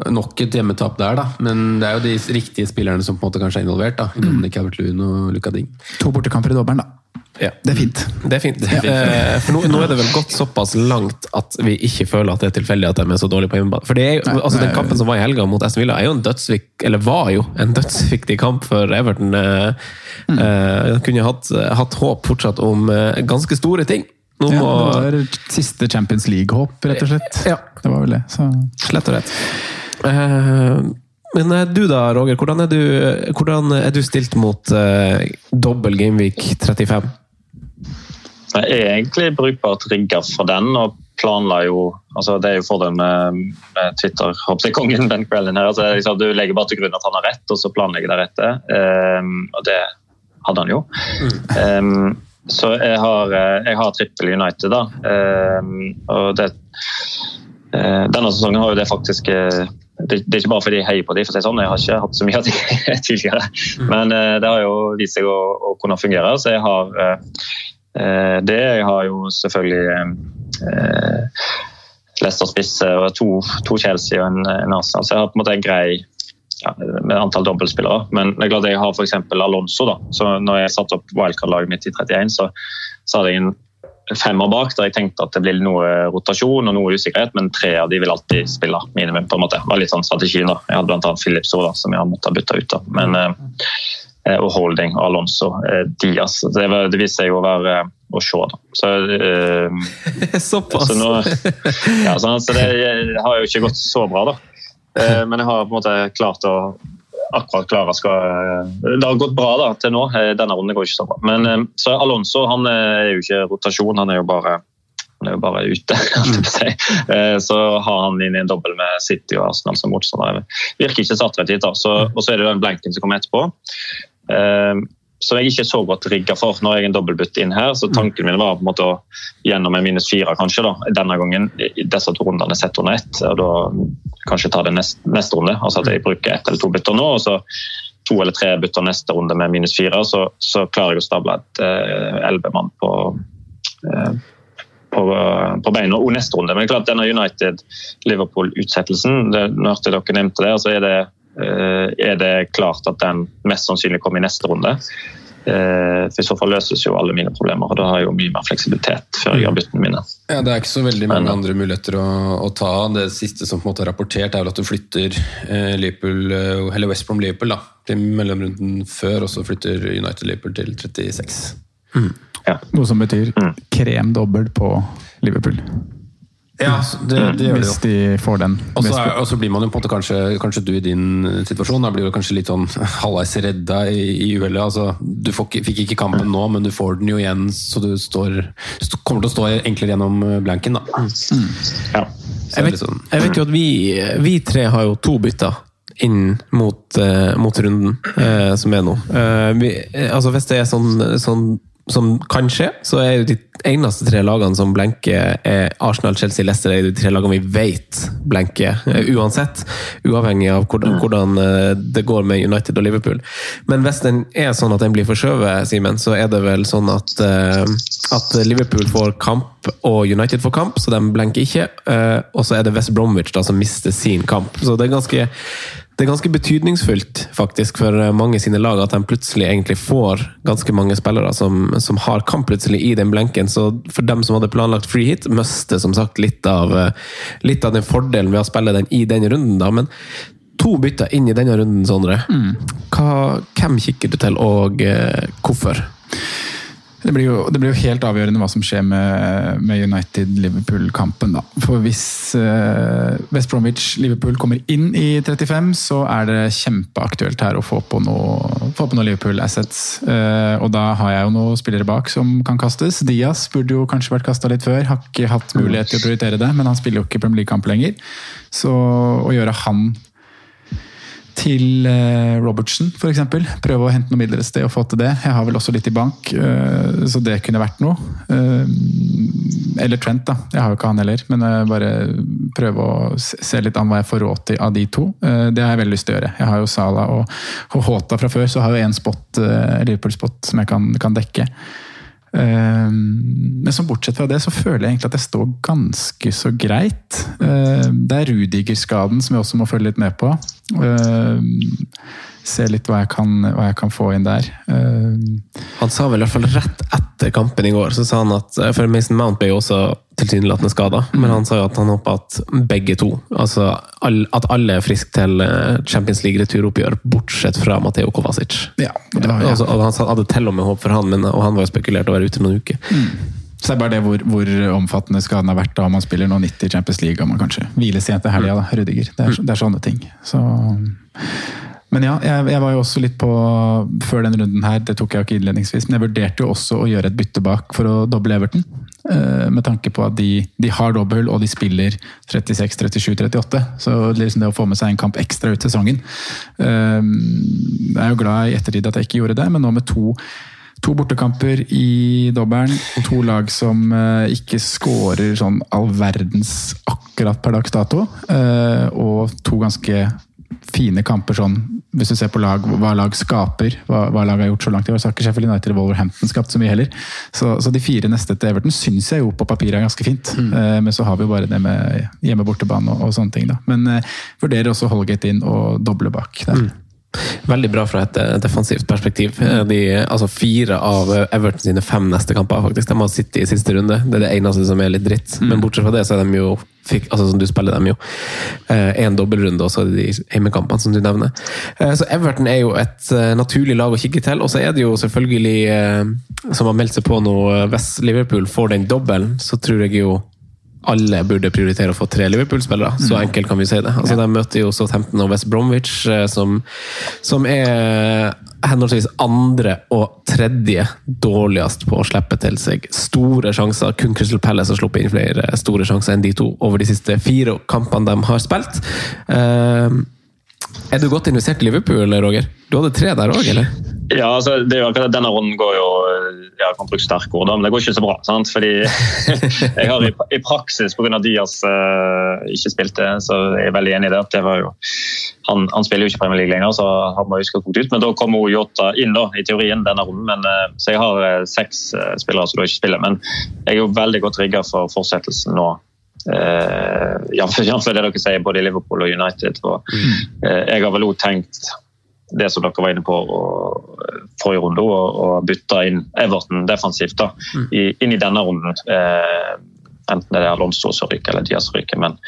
nok et hjemmetap der, da. Men det er jo de riktige spillerne som på en måte kanskje er involvert. da, Dominic Calvert-Lewin og Luka Ding. To bortekamper i dobbelen, da. Ja. Det er fint. Det er fint. Eh, For nå, nå er det vel gått såpass langt at vi ikke føler at det er tilfeldig at de er så dårlige på hjemmebane. For det er, jo- Nei, altså Den kampen som var i helga mot Aston Villa, er jo en dødsvik, eller var jo en dødsviktig kamp for Everton. Eh, Mm. Uh, kunne hatt, hatt håp fortsatt om uh, ganske store ting. Nå Ja, det var siste Champions League-håp, rett og slett. Ja. Det var vel det. Så. Slett og rett. Eh, Men eh, du da, Roger. Hvordan er du, hvordan er du stilt mot uh, dobbel Gameweek 35? Jeg er egentlig brukbart rigga for den, og planla jo altså Det er jo fordelen med, med Twitter, håper jeg, kongen Ben Crellin her. altså liksom, Du legger bare til grunn at han har rett, og så planlegger deretter. Um, og det hadde han jo. Um, så jeg har, eh, jeg har trippel United, da. Um, og det uh, Denne sesongen har jo det faktisk eh, det, det er ikke bare fordi jeg heier på dem, for å si sånn, jeg har ikke hatt så mye av dem (laughs) tidligere. Men eh, det har jo vist seg å, å kunne fungere. Så jeg har eh, eh, det. Jeg har jo selvfølgelig eh, Leicester spiss og to, to Chelsea og en, en Arsenal. Så jeg har på en måte en grei ja, med antall dobbeltspillere. Men det er klart jeg har f.eks. Alonso. da, så når jeg satte opp wildcard-laget mitt i 31, så, så hadde jeg en femmer bak der jeg tenkte at det blir noe rotasjon og noe usikkerhet, men tre av de vil alltid spille minimum. på en måte. Det var litt sånn strategien da. Jeg hadde bl.a. Philips også, da, som jeg har måttet bytte ut. da. Men, eh, og Holding og Alonso. Eh, Diaz. Det, var, det viste seg jo å være eh, å se. da. Så, eh, (laughs) Såpass! så, nå, ja, sånn, så det har jo ikke gått så bra, da. Eh, Men jeg har på en måte klart å akkurat Klara skal Det har gått bra da, til nå. Eh, Denne runden går ikke så bra. Men eh, så Alonso han er jo ikke rotasjon, han er jo bare er jo bare ute. (laughs) Eh, Så har han inn i en dobbel med City og Arsenal som motstander. Virker ikke startrettet. da. Så, og så er det den blanken som kommer etterpå. Eh, Som jeg ikke er så godt rigga for når jeg er en dobbeltbytte inn her. Så tanken min var på en måte å gjennom en minus fire kanskje da, denne gangen. i Disse to rundene sett under ett. og da kanskje ta det neste, neste runde. altså at jeg bruker ett eller to bytter nå. og så to eller tre bytter neste runde med minus fire, så, så klarer jeg å stable et elleve mann på, eh, på på, beina og neste runde. Men klart denne United-Liverpool-utsettelsen, når dere nevnte det, så er det, er det klart at den mest sannsynlig kommer i neste runde. For I så fall løses jo alle mine problemer, og da har jeg jo mye mer fleksibilitet før jeg gjør byttene mine. Ja, Det er ikke så veldig mange andre muligheter å, å, ta. Det siste som på en måte er rapportert, er vel at du flytter Liverpool, eller West Brom Liverpool da, til mellomrunden før, og så flytter United Liverpool til 36. Mm. Ja. Noe som betyr mm. krem dobbel på Liverpool. Ja, det, det gjør Hvis de får den. Og så blir man jo på en måte kanskje, kanskje du i din situasjon da blir du kanskje litt sånn (laughs) halvveis redda i, i uhellet. Altså, du får, fikk ikke kampen nå, men du får den jo igjen, så du står, kommer til å stå enklere gjennom blanken. da. Mm. Ja. Jeg vet, sånn. jeg vet, jo at vi, vi, tre har jo to bytter inn mot, uh, mot runden uh, som er nå. Uh, vi, altså hvis det er sånn, sånn som kan skje, så er jo de eneste tre lagene som blenker, er Arsenal, Chelsea, Leicester. er de tre lagene vi vet blenker, eh, uansett. Uavhengig av hvordan, hvordan, eh, det går med United og Liverpool. Men hvis den er sånn at den blir forskjøvet, Simen, så er det vel sånn at, uh, at Liverpool får kamp og United får kamp, så de blenker ikke. Og så er det West Bromwich da, som mister sin kamp. Så det er ganske det er ganske betydningsfullt faktisk for mange sine lag at de plutselig egentlig får ganske mange spillere som, som har kamp plutselig i den blenken. Så for dem som hadde planlagt free hit, mister som sagt litt av, litt av den fordelen ved å spille den i den runden. da, men To bytter inn i denne runden, Sondre. Mm. Hva, hvem kikker du til, og eh, hvorfor? Det blir, jo, det blir, jo, helt avgjørende hva som skjer med, med United-Liverpool-kampen. da. For Hvis eh, West Bromwich-Liverpool kommer inn i 35, så er det kjempeaktuelt her å få på noe, noe Liverpool-assets. Eh, og da har jeg jo noen spillere bak som kan kastes. Diaz burde jo kanskje vært kasta litt før. Har ikke hatt mulighet til å prioritere det, men han spiller jo ikke Premier League-kamp lenger. Så å gjøre han til eh, Robertson, f.eks. Prøve å hente noen midler et sted og få til det. Jeg har vel også litt i bank, eh, så det kunne vært noe. Eh, eller Trent, da. Jeg har jo ikke han heller, men bare prøve å se litt an hva jeg får råd til av de to. Det har jeg veldig lyst til å gjøre. Jeg har jo Sala og, Håta fra før, så har jeg én spot, Liverpool-spot som jeg kan, kan dekke. Men som bortsett fra det, så føler jeg egentlig at jeg står ganske så greit. Det er Rudiger-skaden som jeg også må følge litt med på. Se litt hva jeg kan, hva jeg kan få inn der. Han sa vel i hvert fall rett etter kampen i går, så sa han at For Mason Mount ble jo også tilsynelatende skada, men han sa jo at han håpa at begge to, altså at alle er friske til Champions League-returoppgjør, bortsett fra Mateo Kovacic. Ja, det var, ja. Altså, han hadde til og med håp for han, men, og han var jo spekulert å være ute noen uker. Mm. Så det er bare det hvor, hvor, omfattende skaden har vært da man spiller nå 90 Champions League og man kanskje hviler sent til helga. Rudiger. Det er, det er, sånne ting. Så, men ja, jeg, jeg, var jo også litt på før den runden her, det tok jeg ikke innledningsvis, men jeg vurderte jo også å gjøre et bytte bak for å doble Everton. Uh, med tanke på at de, de har dobbel, og de spiller 36, 37, 38. Så liksom det å få med seg en kamp ekstra ut sesongen Jeg er jo glad i ettertid at jeg ikke gjorde det, men nå med to To bortekamper i dobbelen. To lag som uh, ikke skårer sånn all verdens akkurat per dags dato. Uh, og to ganske fine kamper sånn, hvis du ser på lag, hva lag skaper, hva, hva lag har gjort så langt i år. Så har ikke Sheffield United og Wolverhampton skapt så mye heller. Så, så de fire neste til Everton syns jeg jo på papiret er ganske fint. Mm. Uh, men så har vi jo bare det med hjemme-bortebane og, og, sånne ting. da. Men vurderer også Holgate inn og doble bak der. Mm. Veldig bra fra et eh, defensivt perspektiv. Eh, de, altså Fire av Everton sine fem neste kamper faktisk, de har sittet i siste runde. Det er det eneste som er litt dritt. Mm. Men bortsett fra det, så er de jo fikk, altså som du spiller dem jo én eh, dobbeltrunde, og så det de hjemmekampene som du nevner. Så Everton er jo et naturlig lag å kikke til. Og så er det jo selvfølgelig, som har meldt seg på nå, hvis Liverpool får den dobbelen, så tror jeg jo alle burde prioritere å få tre Liverpool-spillere. Så mm. enkelt kan vi si det. Altså, ja. De møter jo Southampton og West Bromwich, eh, som, som er henholdsvis andre og tredje dårligst på å slippe til seg store sjanser. Kun Crystal Palace har sluppet inn flere store sjanser enn de to over de siste fire kampene de har spilt. Uh, er du godt investert i Liverpool, Roger? Du hadde tre der òg, eller? Ja, altså, det er jo akkurat denne runden går jo ja, kan bruke sterke ord, men det går ikke så bra. sant? Fordi (laughs) jeg har i, i praksis pga. Diaz uh, ikke spilt det, så jeg er veldig enig i det. at det var jo han, han, spiller jo ikke Premier League lenger, så han må huske ut. Men da kommer Jota inn da, i teorien denne runden. Men, uh, så jeg har uh, seks spillere som da ikke spiller. Men jeg er jo veldig godt rigga for fortsettelsen nå. (laughs) Uh, Jf. det dere sier både i Liverpool og United. Og, jeg har vel òg tenkt det som dere var inne på og, forrige runde, og, bytte inn Everton defensivt da, mm. i, inn i denne runden. Uh, enten det er Alonso som ryker eller Diaz som ryker. Men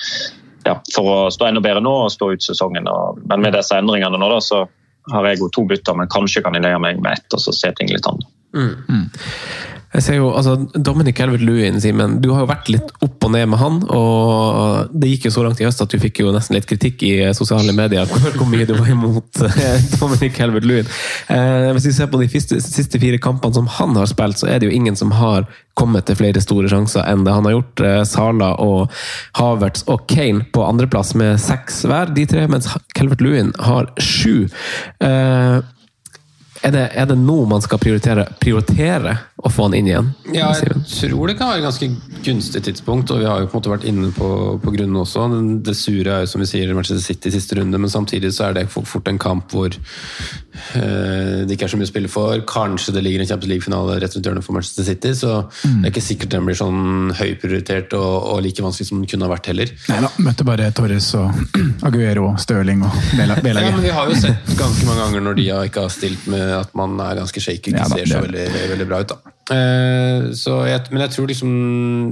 ja, for å stå enda bedre nå og stå ut sesongen. Og, men med disse endringene nå, da, så har jeg jo to bytter, men kanskje kan jeg leie meg med ett og så se ting litt annet. Mm. Jeg ser jo, altså, Dominic Helvert-Lewin, Simen, du har jo vært litt opp og ned med han. og Det gikk jo så langt i høst at du fikk jo nesten litt kritikk i sosiale medier (laughs) hvor mye du var imot eh, (laughs) Dominic Helvert-Lewin. Eh, hvis vi ser på de siste, siste, fire kampene som han har spilt, så er det jo ingen som har kommet til flere store sjanser enn det han har gjort. Eh, Sala og Havertz og Kane på andreplass med seks hver, de tre, mens Helvert-Lewin har sju. Eh, er det, er det nå man skal prioritere, prioritere å få han inn igjen? Ja, jeg tror det kan være et ganske gunstig tidspunkt, og vi har jo på en måte vært inne på, på grunnen også. Det sure er jo som vi sier Manchester City i siste runde, men samtidig så er det fort en kamp hvor øh, det ikke er så mye å spille for. Kanskje det ligger en Champions League-finale rett rundt hjørnet for Manchester City, så mm. det er ikke sikkert den blir sånn høyprioritert og, og like vanskelig som den kunne ha vært heller. Nei da, møtte bare Torres og (clears throat) Aguero, Stirling og Bela. Ja, men vi har jo sett ganske mange ganger når de ikke har stilt med at man er ganske shaky, ikke ja, ser så veldig, veldig, bra ut. da. Eh, jeg, men jeg tror liksom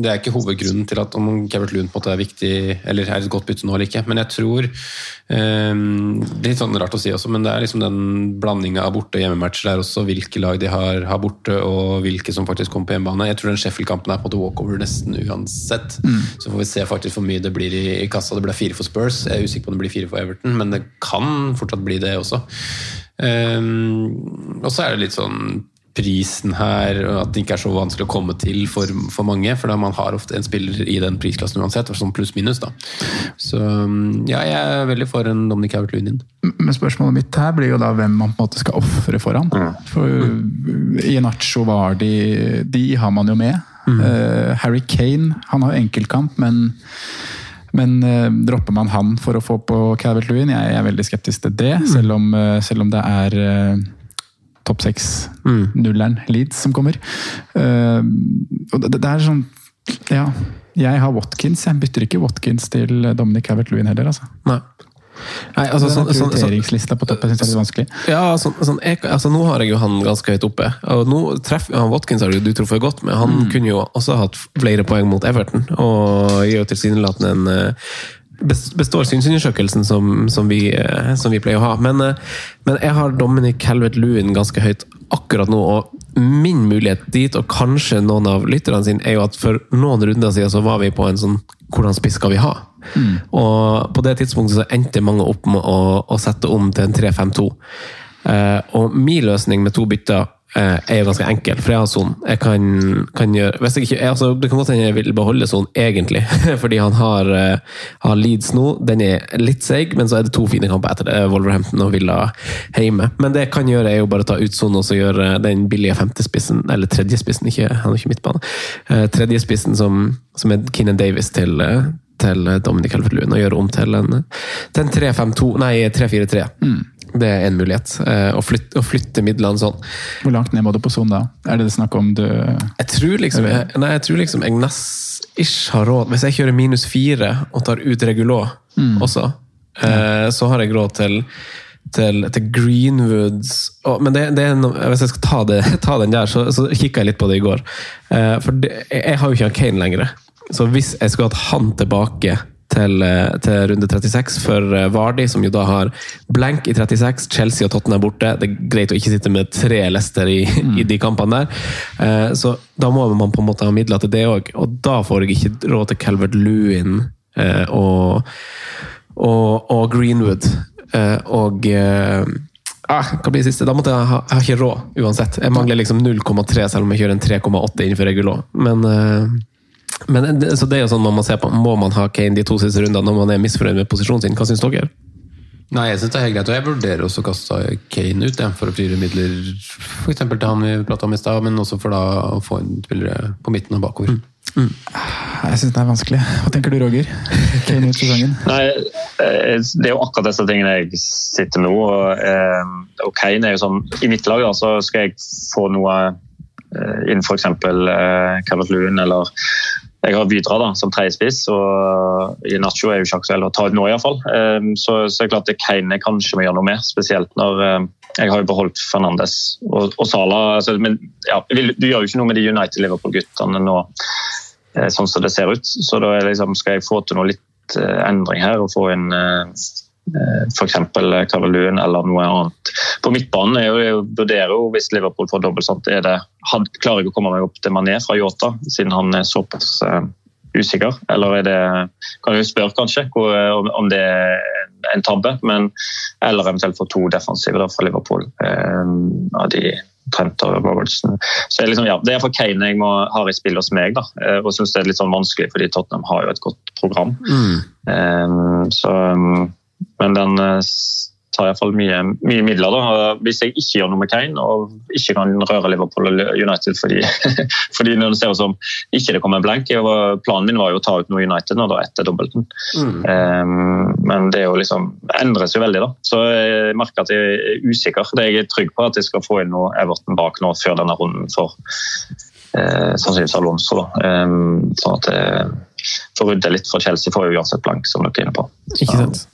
det er ikke hovedgrunnen til at om Cavert måte er viktig, eller er et godt bytte nå eller ikke. Men jeg tror eh, Det er litt sånn rart å si også, men det er liksom den blandinga av borte- og hjemmematcher der også. Hvilke lag de har, har, borte, og hvilke som faktisk kommer på hjemmebane. Jeg tror den Sheffield-kampen er på en måte walkover nesten uansett. Mm. Så får vi se faktisk hvor mye det blir i, i kassa. Det ble fire for Spurs. Jeg er usikker på om det blir fire for Everton, men det kan fortsatt bli det også. Um, og så er det litt sånn prisen her, at det ikke er så vanskelig å komme til for, for mange. For man har ofte en spiller i den prisklassen uansett, sånn pluss-minus. da. Så ja, jeg er veldig for en Dominic Calvert-Lewin. Men spørsmålet mitt her blir jo da hvem man på en måte skal ofre foran. Mm. For Inacho Vardi, de har man jo med. Mm. Uh, Harry Kane, han har enkeltkamp, men men eh, dropper man han for å få på Calvert Lewin? Jeg, jeg er veldig skeptisk til det, mm. selv, om, uh, selv, om, det er eh, topp seks-nulleren mm. Leeds som kommer. og det, det, er sånn Ja, jeg har Watkins. Jeg bytter ikke Watkins til Dominic Calvert Lewin heller, altså. Nei. Nei, altså, sånn, sånn, prioriteringslista på toppen jeg synes det er vanskelig. Ja, sånn, sånn, jeg, altså, Nå har jeg jo han ganske høyt oppe. og nå treffer han Watkins har du truffet godt med. Han mm. kunne jo også hatt flere poeng mot Everton, og gir jo tilsynelatende en eh, består synsundersøkelsen som, som, vi, eh, som vi pleier å ha. Men, eh, men jeg har Dominic Calvet Lewin ganske høyt akkurat nå. og Min mulighet dit, og kanskje noen av lytterne sine, er jo at for noen runder siden så var vi på en sånn Hvordan spiss skal vi ha? Mm. Og på det tidspunktet så endte mange opp med å, å sette om til en 3-5-2. Eh, og min løsning med to bytter eh, er jo ganske enkel, for jeg har Son. Jeg kan, kan gjøre jeg ikke, altså, Det kan godt hende jeg vil beholde Son, egentlig, (laughs) fordi han har, eh, har, Leeds nå. Den er litt seig, men så er det to fine kamper etter det. Wolverhampton og Villa hjemme. Men det jeg kan gjøre, er jo bare å ta ut Son og så gjøre den billige femtespissen, eller tredjespissen, ikke, han er ikke midtbane. Tredjespissen som, som er Keenan Davis til til Dominic Helfertluen og gjøre om til en, til en 3-5-2, nei 3-4-3. Mm. Det er en mulighet. Eh, å flytte, å flytte, midlene sånn. Hvor langt ned må du på sonen da? Er det det snakk om du Jeg tror liksom jeg, nei, jeg, tror liksom jeg nest ikke har råd Hvis jeg kjører minus fire og tar ut regulå mm. også, eh, så har jeg råd til til, til Greenwoods og, Men det, det er no, hvis jeg skal ta, det, (laughs) ta den der, så, så kikka jeg litt på det i går. Eh, for det, jeg har jo ikke Kane lenger. Så hvis jeg skulle hatt han tilbake til, eh, til, runde 36 for eh, Vardi, som jo da har blank i 36. Chelsea og Tottenham borte. Det er greit å ikke sitte med tre Lester i, mm. i de kampene der. Eh, så da må man på en måte ha midler til det òg, og da får jeg ikke råd til Calvert Lewin og, og, og, Greenwood. og ah, hva blir det siste? Da måtte jeg ha, jeg har ikke råd uansett. Jeg mangler liksom 0,3 selv om jeg kjører en 3,8 innenfor regulå. Men men så det er jo sånn man må se på. Må man ha Kane de to siste rundene når man er misfornøyd med posisjonen sin? Hva syns dere? Nei, jeg synes det er helt greit, og jeg vurderer også å kaste Kane ut for å frigjøre midler for eksempel til han vi pratet om i stad, men også for da å få inn spillere på midten og bakover. Mm. Jeg syns det er vanskelig. Hva tenker du, Roger? Kane ut sesongen? (laughs) Nei, eh, Det er jo akkurat disse tingene jeg sitter med nå. Og, eh, og Kane er jo sånn I mitt lag da, så skal jeg få noe innen inn f.eks. Eh, Calvert Lewin eller jeg har Vidra da, som tredjespiss, og i Nacho er jo ikke aktuell å ta ut nå iallfall. Um, så, så er det klart det Keine kanskje må gjøre noe mer, spesielt når um, jeg har jo beholdt Fernandes og, og Sala. Altså, men ja, du gjør jo ikke noe med de United-Liverpool-guttene nå, eh, sånn som det ser ut. Så da liksom, skal jeg få til noe litt uh, endring her og få inn uh, F.eks. Kavaluen eller noe annet. På midtbanen er jo, jeg vurderer jo hvis Liverpool får dobbelt sant, er det, klarer jeg å komme meg opp til Mané fra Yota, siden han er såpass uh, usikker? Eller er det Kan jeg spørre kanskje om, om det er en tabbe, men eller eventuelt få to defensive da, fra Liverpool. Um, av de Trent og Robertson. Så liksom, ja, Det er for Kane jeg må, har i spill hos meg, da, og syns det er litt sånn vanskelig fordi Tottenham har jo et godt program. Mm. Um, så um, men den eh, tar iallfall mye, mye midler. Da. Hvis jeg ikke gjør noe med Kane og ikke kan røre Liverpool og United fordi, (laughs) fordi når det ser ut som ikke det kommer en blank Planen min var jo å ta ut noe United nå da etter dobbelten. Mm. Um, men det liksom, endres jo veldig, da. Så jeg merker at jeg er usikker. Det jeg er trygg på at jeg skal få inn noe Everton bak nå før denne runden for uh, sannsynligvis Alonso. Da. Um, sånn at jeg får rydde litt for Chelsea får jo uansett blank, som dere er inne på. Så, ikke sant?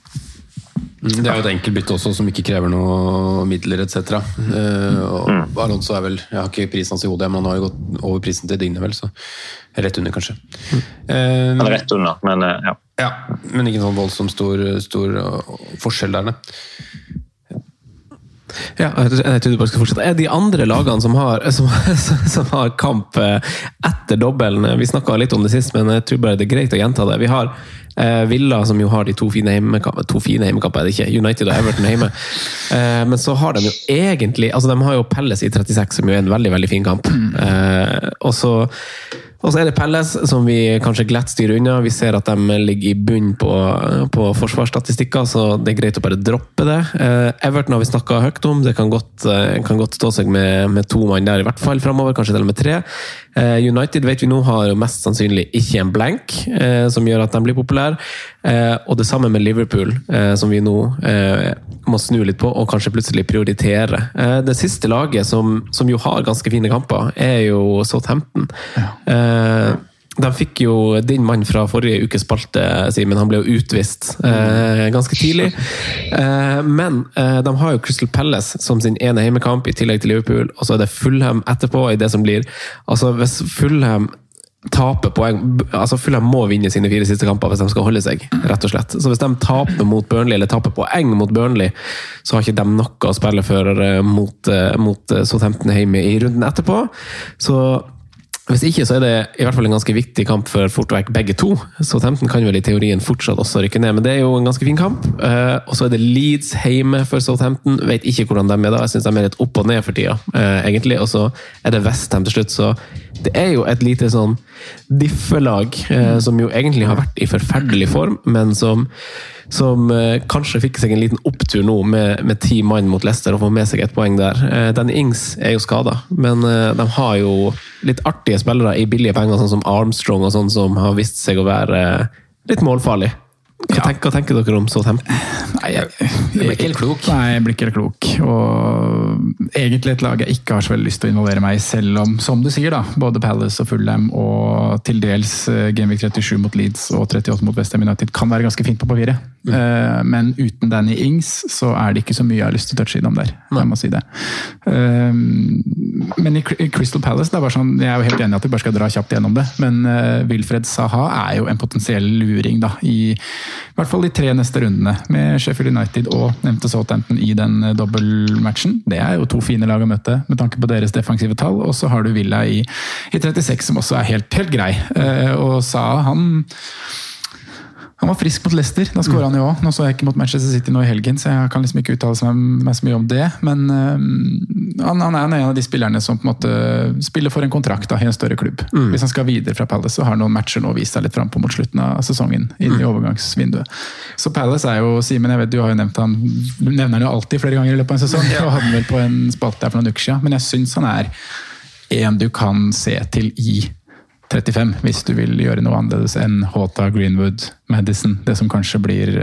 Mm, det er jo et enkelt bytte også, som ikke krever noe midler etc. Uh, mm. Alonso er vel Jeg har ikke prisen hans i hodet, men han har jo gått over prisen til Digne, vel, så rett under, kanskje. Mm. Uh, rett under, men uh, ja. ja. Men ikke en sånn voldsomt stor, stor forskjell der, Ja, jeg trodde du bare skulle fortsette. Er de andre lagene som har, (laughs) som, som har kamp etter dobbelen Vi snakka litt om det sist, men jeg tror bare det er greit å gjenta det. Vi har Eh, Villa, som jo har de to fine heimekamper To fine heimekamper er det ikke, United og Everton hjemme. Eh, men så har de jo egentlig altså De har jo Pelles i 36, som jo er en veldig veldig fin kamp. Eh, og så og så er det Pelles, som vi kanskje glatt styrer unna. Vi ser at de ligger i bunn på, på forsvarsstatistikker, så det er greit å bare droppe det. Eh, Everton har vi snakka høyt om. Det kan godt, eh, kan godt stå seg med, med to mann der, i hvert fall framover. Kanskje til og med tre. Eh, United vet vi nå har mest sannsynlig ikke en blank, eh, som gjør at de blir populære. Og det samme med Liverpool, som vi nå må snu litt på og kanskje plutselig prioritere. det siste laget, som, som, jo har ganske fine kamper, er jo Southampton. Ja. De fikk jo din mann fra forrige ukes spalte, Simen. Han ble jo utvist eh, ganske tidlig. Eh, men eh, de har jo Crystal Palace som sin ene heimekamp, i tillegg til Liverpool. Og så er det Fulham etterpå, i det som blir Altså, hvis Fulham taper poeng altså Fulham må vinne sine fire siste kamper hvis de skal holde seg. rett og slett. Så Hvis de taper mot Burnley, eller taper poeng mot Burnley, så har ikke de noe å spille for eh, mot, eh, mot Southampton hjemme i runden etterpå. Så hvis ikke, så er det i hvert fall en ganske viktig kamp for Fortverk begge to. Så Southampton kan vel i teorien fortsatt også rykke ned, men det er jo en ganske fin kamp. Uh, og så er det Leeds hjemme for Southampton. Vet ikke hvordan de er da. Jeg syns de er litt opp og ned for tida, uh, egentlig. Og så er det Westham til slutt, så det er jo et lite sånn diffelag eh, som jo egentlig har vært i forferdelig form, men som som eh, kanskje fikk seg en liten opptur nå med, med ti mann mot Leicester og får med seg et poeng der. Eh, Danny Ings er jo skada, men eh, de har jo litt artige spillere i billige penger, sånn som Armstrong og sånn, som har vist seg å være litt målfarlig. Hva, ja. tenker, hva, tenker, dere om Southampton? Nei, jeg, jeg, jeg, blir ikke helt klok. Nei, jeg blir ikke helt klok. Og egentlig et lag jeg ikke har så veldig lyst til å involvere meg i, selv om, som du sier, da, både Palace og Fulham og til dels eh, Gameweek 37 mot Leeds og 38 mot Westham United kan være ganske fint på papiret. Mm. Uh, men uten Danny Ings så er det ikke så mye jeg har lyst til å touche innom der. Jeg må si det. Uh, men i Crystal Palace det er bare sånn, jeg er jo helt enig i at vi bare skal dra kjapt gjennom det, men uh, Wilfred Saha er jo en potensiell luring da, i i hvert fall de tre neste rundene, med Sheffield United og nevnte Southampton i den eh, dobbeltmatchen. Det er jo to fine lag å møte, med tanke på deres defensive tall. Og så har du Villa i, i 36, som også er helt, helt grei. Eh, og sa han Han var frisk mot Leicester, da skåra han jo òg. Nå så jeg ikke mot Manchester City nå i helgen, så jeg kan liksom ikke uttale meg så mye om det. Men uh, han, han, er en av de spillerne som på en måte spiller for en kontrakt da, i en større klubb. Mm. Hvis han skal videre fra Palace, så har noen matcher nå vist seg litt frampå mot slutten av sesongen. inn i mm. overgangsvinduet. Så Palace er jo Simen, jeg vet du har jo nevnt han du nevner han jo alltid flere ganger i løpet av en sesong. (laughs) og hadde vel på en spalte der for noen uker siden, men jeg syns han er en du kan se til i 35, hvis du vil gjøre noe annerledes enn Hota, Greenwood, Madison. Det som kanskje blir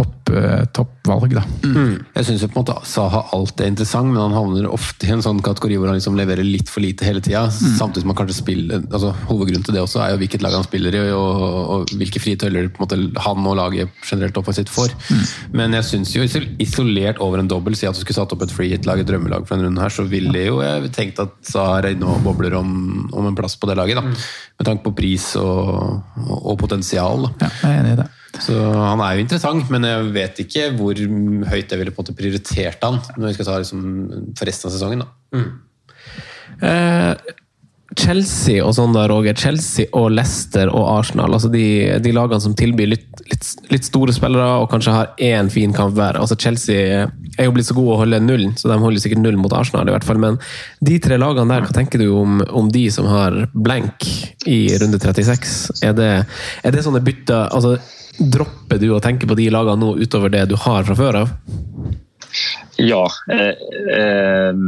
eh, topp, toppvalg, da. Mm. Jeg syns Saha alltid er interessant, men han havner ofte i en sånn kategori hvor han liksom leverer litt for lite hele tida. Mm. Samtidig som han kanskje spiller altså Hovedgrunnen til det også er jo hvilket lag han spiller i, og, og hvilke frie tøyler han og laget generelt offensivt får. Mm. Men jeg syns jo isolert over en dobbel, si at du skulle satt opp et free hit-lag, et drømmelag for denne runden her, så ville jo jeg tenkt at Saha nå bobler om, om, en plass på det laget. da. Mm. Med tanke på pris og, og, og potensial. Da. Ja, jeg er enig i det. Så Han er jo interessant, men jeg vet ikke hvor høyt jeg ville på en måte prioritert han når vi skal ta liksom, for resten av sesongen. Mm. Eh, Chelsea og sånn da, Roger. Chelsea og Leicester og Arsenal. altså De, de lagene som tilbyr litt, litt, litt, store spillere og kanskje har én fin kamp hver. altså Chelsea er jo blitt så gode å holde nullen, så de holder sikkert null mot Arsenal. i hvert fall, Men de tre lagene der, hva tenker du om, om de som har blank i runde 36? Er det, er det sånne bytter altså Dropper du å tenke på de lagene nå utover det du har fra før av? Ja. Eh, eh,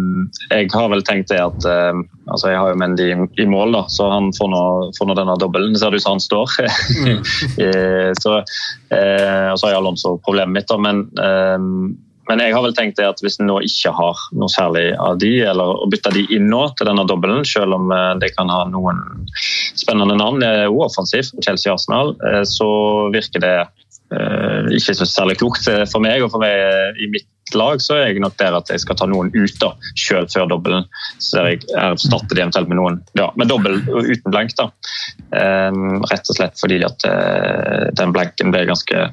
jeg har vel tenkt det at eh, altså Jeg har jo Mendy i, i, mål, da, så han får nå, får nå denne dobbelen. Ser det ut som han står. Mm. (laughs) så, eh, og så har jeg Alonso problemet mitt, da, men eh, men jeg har vel tenkt at hvis en nå ikke har noe særlig av de, eller å bytte de inn nå til denne dobbelen, selv om eh, det kan ha noen spennende navn, det er uoffensivt Chelsea Arsenal, eh, så virker det eh, ikke så særlig klokt for meg. Og for meg i mitt lag så er jeg nok der at jeg skal ta noen ut da, selv før dobbelen. Så jeg erstatter det eventuelt med noen ja, med dobbel uten blank. da. Rett og slett fordi at den blanken ble ganske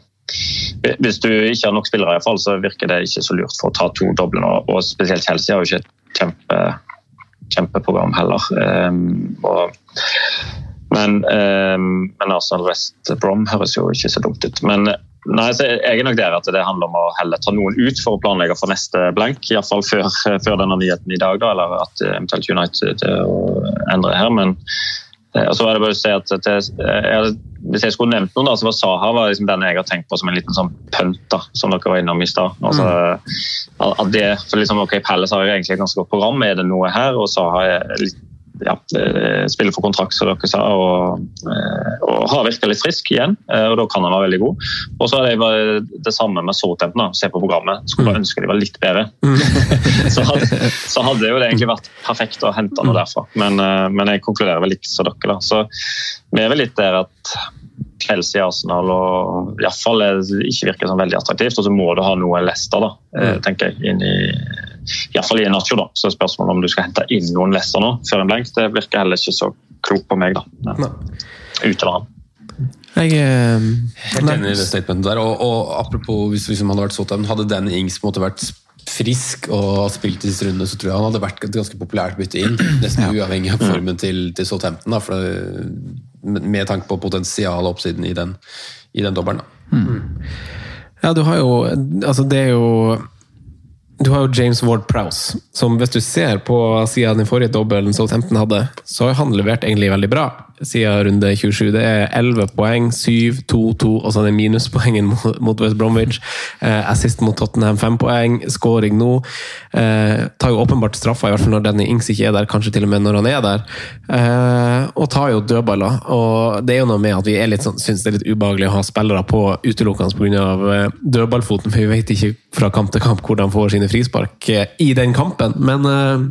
hvis du ikke har nok spillere, i fall, så virker det ikke så lurt for å ta to doble nå. Og spesielt Chelsea har jo ikke et kjempe, kjempeprogram heller. Um, og, men, um, men Arsenal West Brom høres jo ikke så dumt ut. Men nei, jeg er nok der at det handler om å heller ta noen ut for å planlegge for neste blank. Iallfall før, før denne nyheten i dag, da, eller at eventuelt United endrer her. men og så var det bare å si at det, jeg, Hvis jeg skulle nevnt noen, da, så var Saha var liksom den jeg har tenkt på som en liten sånn pønt, da, som dere var innom i stad. Altså, mm. liksom, okay, Palace har jo egentlig et ganske godt program, er det noe her? Og Saha er litt ja, eh, spiller for kontrakt, som dere sa, og, eh, og har virka litt frisk igjen. Eh, og Da kan han være veldig god. Og så er det det samme med Southampton. Se på programmet. Skulle bare mm. ønske de var litt bedre. Mm. (laughs) så, hadde, så, hadde, jo det egentlig vært perfekt å hente noe mm. derfra. Men, men jeg konkluderer vel ikke som dere. da. Så vi er vel litt der at Chelsea, Arsenal og iallfall ikke virker som veldig attraktivt. Og så må du ha noe Leicester, da, tenker jeg, inn i Iallfall i en nacho, da. Så er spørsmålet om du skal hente inn noen lesser nå før en blenk. det virker heller ikke så klokt på meg, da. Utover han. Jeg er eh, helt enig i det statementet der. Og, og apropos hvis, hvis han hadde vært Sotheim, hadde Danny Ings måtte vært frisk og spilt i disse rundene, så tror jeg han hadde vært et ganske populært bytte inn. Nesten ja. uavhengig av formen til, til Southampton. Da, for det, med tanke på potensial og oppsiden i den, i den dobbelen. Mm. Ja, du har jo Altså, det er jo du har jo James Ward Prowse, som hvis du ser på siden den forrige dobbelen Southampton hadde, så har han levert egentlig veldig bra siden runde 27. Det er 11 poeng, 7, 2, 2 og så den minuspoengen mot West Bromwich. Eh, assist mot Tottenham, 5 poeng. Scoring nå. Eh, tar jo åpenbart straffa, i hvert fall når Denny Ings ikke er der, kanskje til og med når han er der. Eh, og tar jo dødballer. Og det er jo noe med at vi er litt sånn, syns det er litt ubehagelig å ha spillere på utelukkende pga. Eh, dødballfoten, for vi vet ikke fra kamp til kamp hvor de får sine frispark eh, i den kampen. Men eh,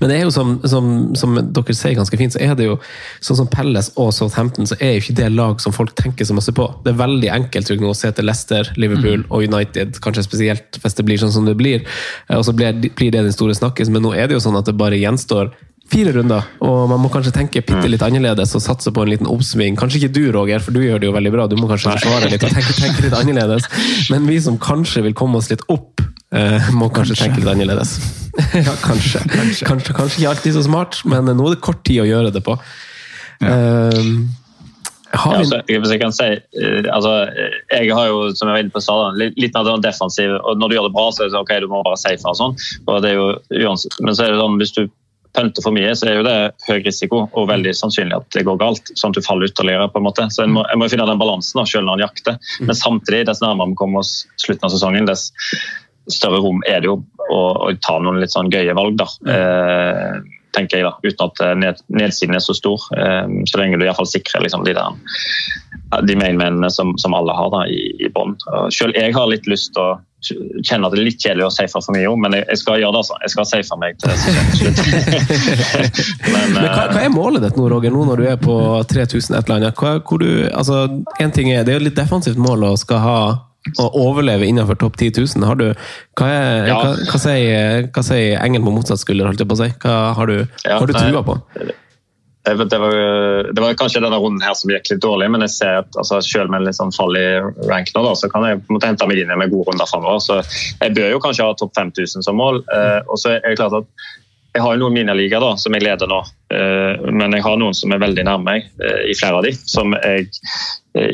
men det er jo som, som, som, dere sier ganske fint, så er det jo sånn som Pelles og Southampton, så er jo ikke det lag som folk tenker så masse på. Det er veldig enkelt å se til Leicester, Liverpool mm. og United, kanskje spesielt hvis det blir sånn som det blir. Og så blir, blir det den store snakkes, men nå er det jo sånn at det bare gjenstår fire runder, og man må kanskje tenke bitte litt annerledes og satse på en liten oppsving. Kanskje ikke du, Roger, for du gjør det jo veldig bra, du må kanskje forsvare litt og tenke, tenke litt annerledes. (laughs) Men vi som kanskje vil komme oss litt opp, eh, må kanskje, kanskje tenke litt annerledes. (laughs) ja, kanskje. Kanskje. kanskje. kanskje. ikke alltid så smart, men nå er det kort tid å gjøre det på. Ja. Um, Har Ja, altså, hvis jeg kan si, eh, altså, eh, jeg har jo, som jeg var inne på i stad, litt, mer sånn defensiv. og Når du gjør det bra, så er det sånn, ok, du må bare safe og sånn. og det er jo Men så er det sånn, hvis du pønter for mye, så er jo det høy risiko og veldig sannsynlig at det går galt. Sånn at du faller ytterligere. på en måte. Så en må, jeg må finne den balansen da, selv når en jakter. Men samtidig, dess nærmere vi kommer oss slutten av sesongen, dess større rom er det jo å, og ta noen litt sånn gøye valg. da. Eh, tenker jeg da, Uten at eh, ned, nedsiden er så stor. Eh, så lenge du i hvert fall sikrer liksom, de der de mainmennene som, som alle har da, i, i bånn. Selv jeg har litt lyst til å kjenne at det er litt kjedelig å safe for mye, om, men jeg, skal gjøre det. altså. Jeg skal safe meg til slutt. (laughs) men, Men hva, hva er målet ditt nå, Roger, nå når du er på 3000 et eller annet? Hva, hvor du, altså, en ting er, Det er jo litt defensivt mål å skal ha å overleve innenfor topp 10 000. Har du, hva, er, Ja. hva, hva, sier, hva sier engelen på motsatt skulder? holdt jeg på å si? Hva har du, Ja, har du trua på? Det var, det, var, kanskje denne runden her som gikk litt dårlig, men jeg ser at altså, selv med litt sånn fall i rank nå, da, så kan jeg på en måte hente meg inn med gode runder framover. Så jeg bør jo kanskje ha topp 5000 som mål. Eh, og så er det klart at jeg har jo noen miniligaer da, som jeg leder nå, eh, men jeg har noen som er veldig nærme meg eh, i flere av de, som jeg eh,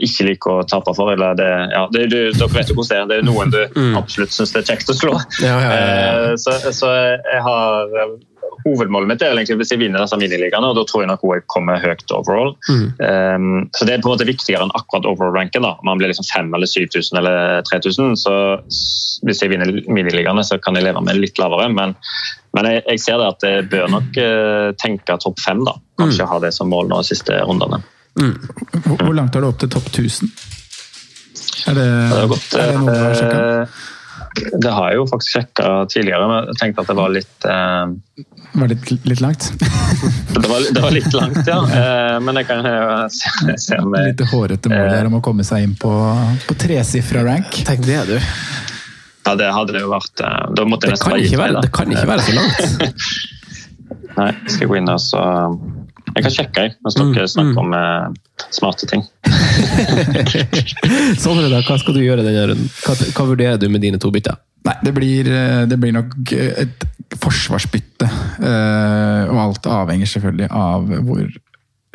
ikke liker å tape for. Eller det, ja, det, du, dere vet jo hvordan det er. Det er noen du absolutt syns det er kjekt å slå. Ja, ja. Eh, Så, så jeg har eh, Hovedmålet mitt er egentlig hvis jeg vinner disse miniligaene, og da tror jeg nok jeg kommer høyt overall. Um, så det er på en måte viktigere enn akkurat overall-ranken. da. Om man blir liksom 5000 eller 7000 eller 3000, så hvis jeg vinner miniligaene, så kan jeg leve med litt lavere. Men, men jeg, jeg ser det at jeg bør nok uh, tenke topp fem, da. Kanskje ha det som mål nå de siste rundene. Hvor, hvor langt er du opp til topp 1000? Er det, Det er godt, er det noe du har eh, det har jeg jo faktisk sjekka tidligere, men jeg tenkte at det var litt eh, Var det litt, litt langt? (laughs) det, var, det var litt langt, ja. Eh, men jeg kan jo se, se om jeg Litt hårete mål der om å komme seg inn på, på tresifra rank. Tenk det, du. Ja, det hadde jo vært eh, Da måtte Det jeg nesten ha gitt meg, det kan ikke være så langt. (laughs) Nei, jeg skal gå inn og så Jeg kan sjekke, her, mens dere snakker om eh, smarte ting. (laughs) Sondre, da, hva skal du gjøre denne runden? Hva, hva vurderer du med dine to bytter? Nei, det blir, eh, det blir nok et forsvarsbytte. eh, Og alt avhenger selvfølgelig av hvor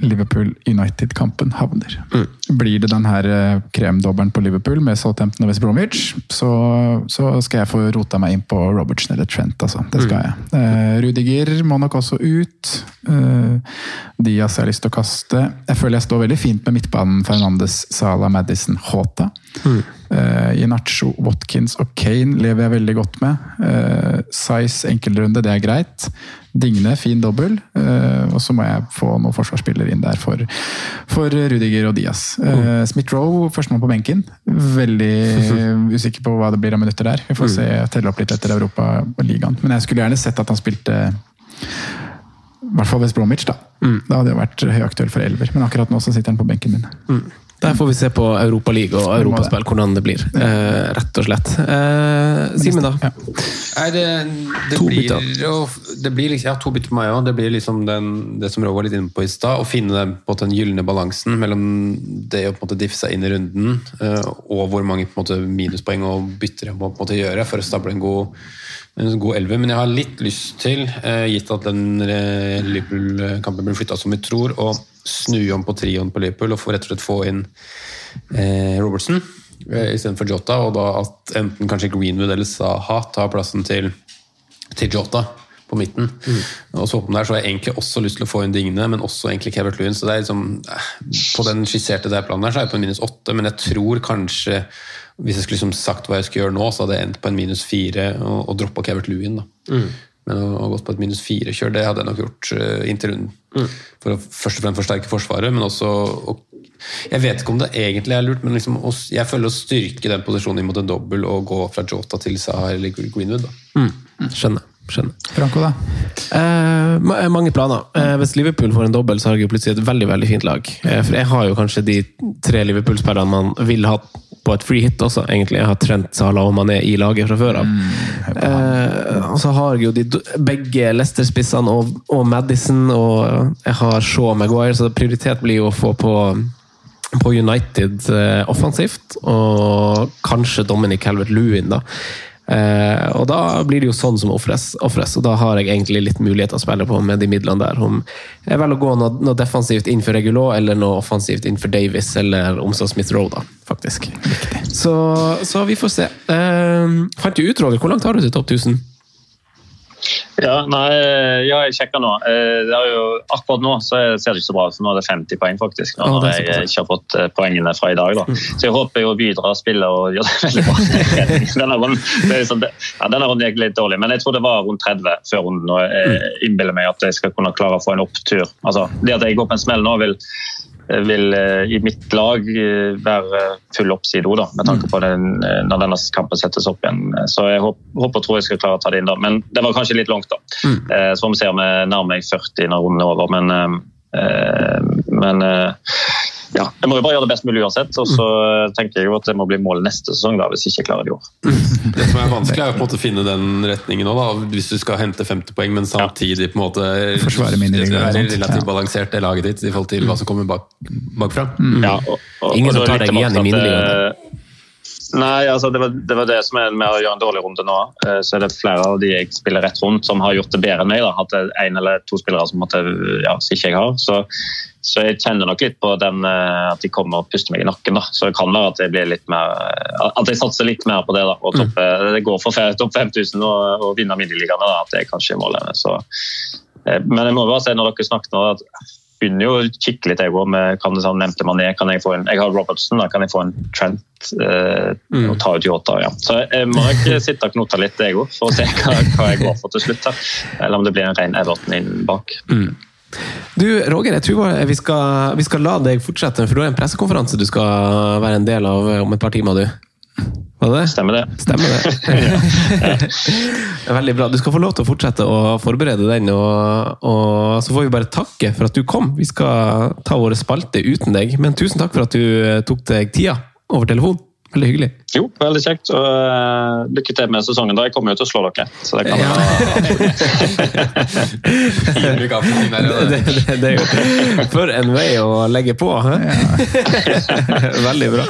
Liverpool-United-kampen havner. Blir det den her eh, kremdobbelen på Liverpool med Southampton og West Bromwich, så, så skal jeg få rota meg inn på Robertson eller Trent. Altså. Det skal jeg. Eh, Rudiger må nok også ut. Eh, Diaz har lyst til å kaste. Jeg føler jeg står veldig fint med midtbanen Fernandes, Sala, Madison, Hota. Uh, Inacho, Watkins og Kane lever jeg veldig godt med. Uh, Size enkeltrunde, det er greit. Digne, fin dobbel. Uh, og så må jeg få noen forsvarsspillere inn der for, for Rudiger og Diaz. Uh, Smith-Roe, førstemann på benken. Veldig (laughs) usikker på hva det blir av minutter der. Vi får se, telle opp litt etter Europaligaen. Men jeg skulle gjerne sett at han spilte i hvert fall West Bromwich, da. Da hadde jeg vært høyaktuell for elver. Men akkurat nå så sitter han på benken min. Der får vi se på Europaliga og europaspill hvordan det blir. Eh, rett og slett. Eh, Simen, da? Nei, det, det To blir, bytter. jo- det blir liksom, ja, to bytter på meg òg. Det blir liksom den, det som Rå var litt inne på i stad. Å finne den, på måte, den gylne balansen mellom det å på en måte diffe seg inn i runden, eh, og hvor mange på en måte, minuspoeng og bytter jeg må på en måte gjøre for å stable en god, en god elver. Men jeg har litt lyst til, eh, gitt at den eh, Liverpool-kampen blir flytta som vi tror, å snu om på trioen på Liverpool og få rett og slett få inn eh, Robertson eh, istedenfor Jota, og da at enten kanskje Greenwood eller Saha tar plassen til, til Jota på midten. Og så åpen der så har jeg egentlig også lyst til å få inn Digne, men også egentlig Kevert Lewin. Så det er liksom, på den skisserte der planen der, så er jeg på minus åtte, men jeg tror kanskje hvis jeg skulle liksom sagt hva jeg skulle gjøre nå, så hadde jeg endt på en minus fire og, og droppa Kevert Lewin. da. Men å ha gått på et minus fire-kjør, det hadde jeg nok gjort uh, inntil runden. For å først og fremst forsterke Forsvaret, men også å Jeg vet ikke om det egentlig er lurt, men liksom, å, jeg føler å styrke den posisjonen imot mot en dobbel og gå fra Jota til Sahar eller Greenwood. da. Skjønner. skjønner. Franco, da? Eh, mange planer. Eh, hvis Liverpool får en dobbel, så har jeg jo plutselig et veldig veldig fint lag. Eh, for jeg har jo kanskje de tre Liverpool-spillerne man vil ha på et free hit også, egentlig. Jeg har Trent, Salah og Mané i laget fra før av. Eh, og så har jeg jo de, begge Leicester-spissene og, og Madison, og jeg har Shaw Maguire, så prioritet blir jo å få på på United eh, offensivt, og kanskje Dominic Calvert-Lewin, da. Eh, og da blir det jo sånn som ofres, og da har jeg egentlig litt mulighet å spille på med de midlene der. Om jeg velger å gå noe, noe defensivt innenfor Regulo, eller noe offensivt innenfor Davis, eller om så Smith Roe, da, faktisk. Så, så vi får se. Eh, fant du ut, Roger, hvor langt har du til topp 1000? Ja, nei, ja, jeg sjekker nå. Eh, Det jo, akkurat nå så ser det ikke så bra ut, nå er det 50 poeng faktisk. Nå, når jeg ikke har fått eh, poengene fra i dag. Da. Så jeg håper jo Bydra spiller og gjør det (laughs) veldig bra. Denne runden, sånn, ja, denne runden gikk litt dårlig, men jeg tror det var rundt 30 før runden. og Jeg innbiller meg at jeg skal kunne klare å få en opptur. Altså, det at jeg går på en smell nå, vil vil eh, i mitt lag eh, være full oppside da, med tanke på den, eh, når denne kampen settes opp igjen. Så jeg håper, og tror jeg skal klare å ta det inn da. Men det var kanskje litt langt, da. Mm. Så får vi se om jeg nærmer meg 40 når runden er over. Men, eh, eh, men eh, ja, jeg må jo bare gjøre det best mulig uansett. Og så tenker jeg jo at det må bli mål neste sesong, da, hvis jeg ikke klarer det i år. Det som er vanskelig, er på en måte å finne den retningen òg, hvis du skal hente 50 poeng, men samtidig på en måte Forsvare relativt balansert det laget ditt i forhold til hva som kommer bak, bakfra. Ja, og, og, Ingen og som tar deg igjen i tilbake til miniligaen. at, eh, Nei, altså det var, det var det som er med å gjøre en dårlig runde nå. Eh, Så er det flere av de jeg spiller rett rundt, som har gjort det bedre enn meg. da, Hatt en eller to spillere som, måtte, ja, som ikke jeg har. Så, så jeg kjenner nok litt på den, eh, at de kommer og puster meg i nakken. da, Så det kan være at jeg blir litt mer, eh, at jeg satser litt mer på det. da, og toppe, Det går for topp 5000 og, og vinne miniligaene. At det er kanskje målet. Så, men jeg må bare si når dere snakket nå, at begynner jo å kikke litt jeg òg med kan det sånn nevnte Mané, kan jeg få en Jeg har Robertson, da kan jeg få en Trent eh, og ta ut Yota. Ja. Så jeg må nok (laughs) sitte og knote litt jeg òg, for å se hva, hva jeg går for til slutt. her. Eller om det blir en ren Everton inn bak. Du, Roger, jeg tror vi skal, vi skal la deg fortsette, for du har en pressekonferanse du skal være en del av om et par timer, du. Var det det? Stemmer det. ja. (laughs) Ja. Veldig bra. Du skal få lov til å fortsette å forberede den, og, og så får vi bare takke for at du kom. Vi skal ta våre spalte uten deg, men tusen takk for at du eh, tok deg tida over telefon. Veldig hyggelig. Jo, veldig kjekt. og eh, Lykke til med sesongen. da Jeg kommer jo til å slå dere. Så det kan ja. det, det, det er jo For en vei å legge på! He? (laughs) Veldig bra.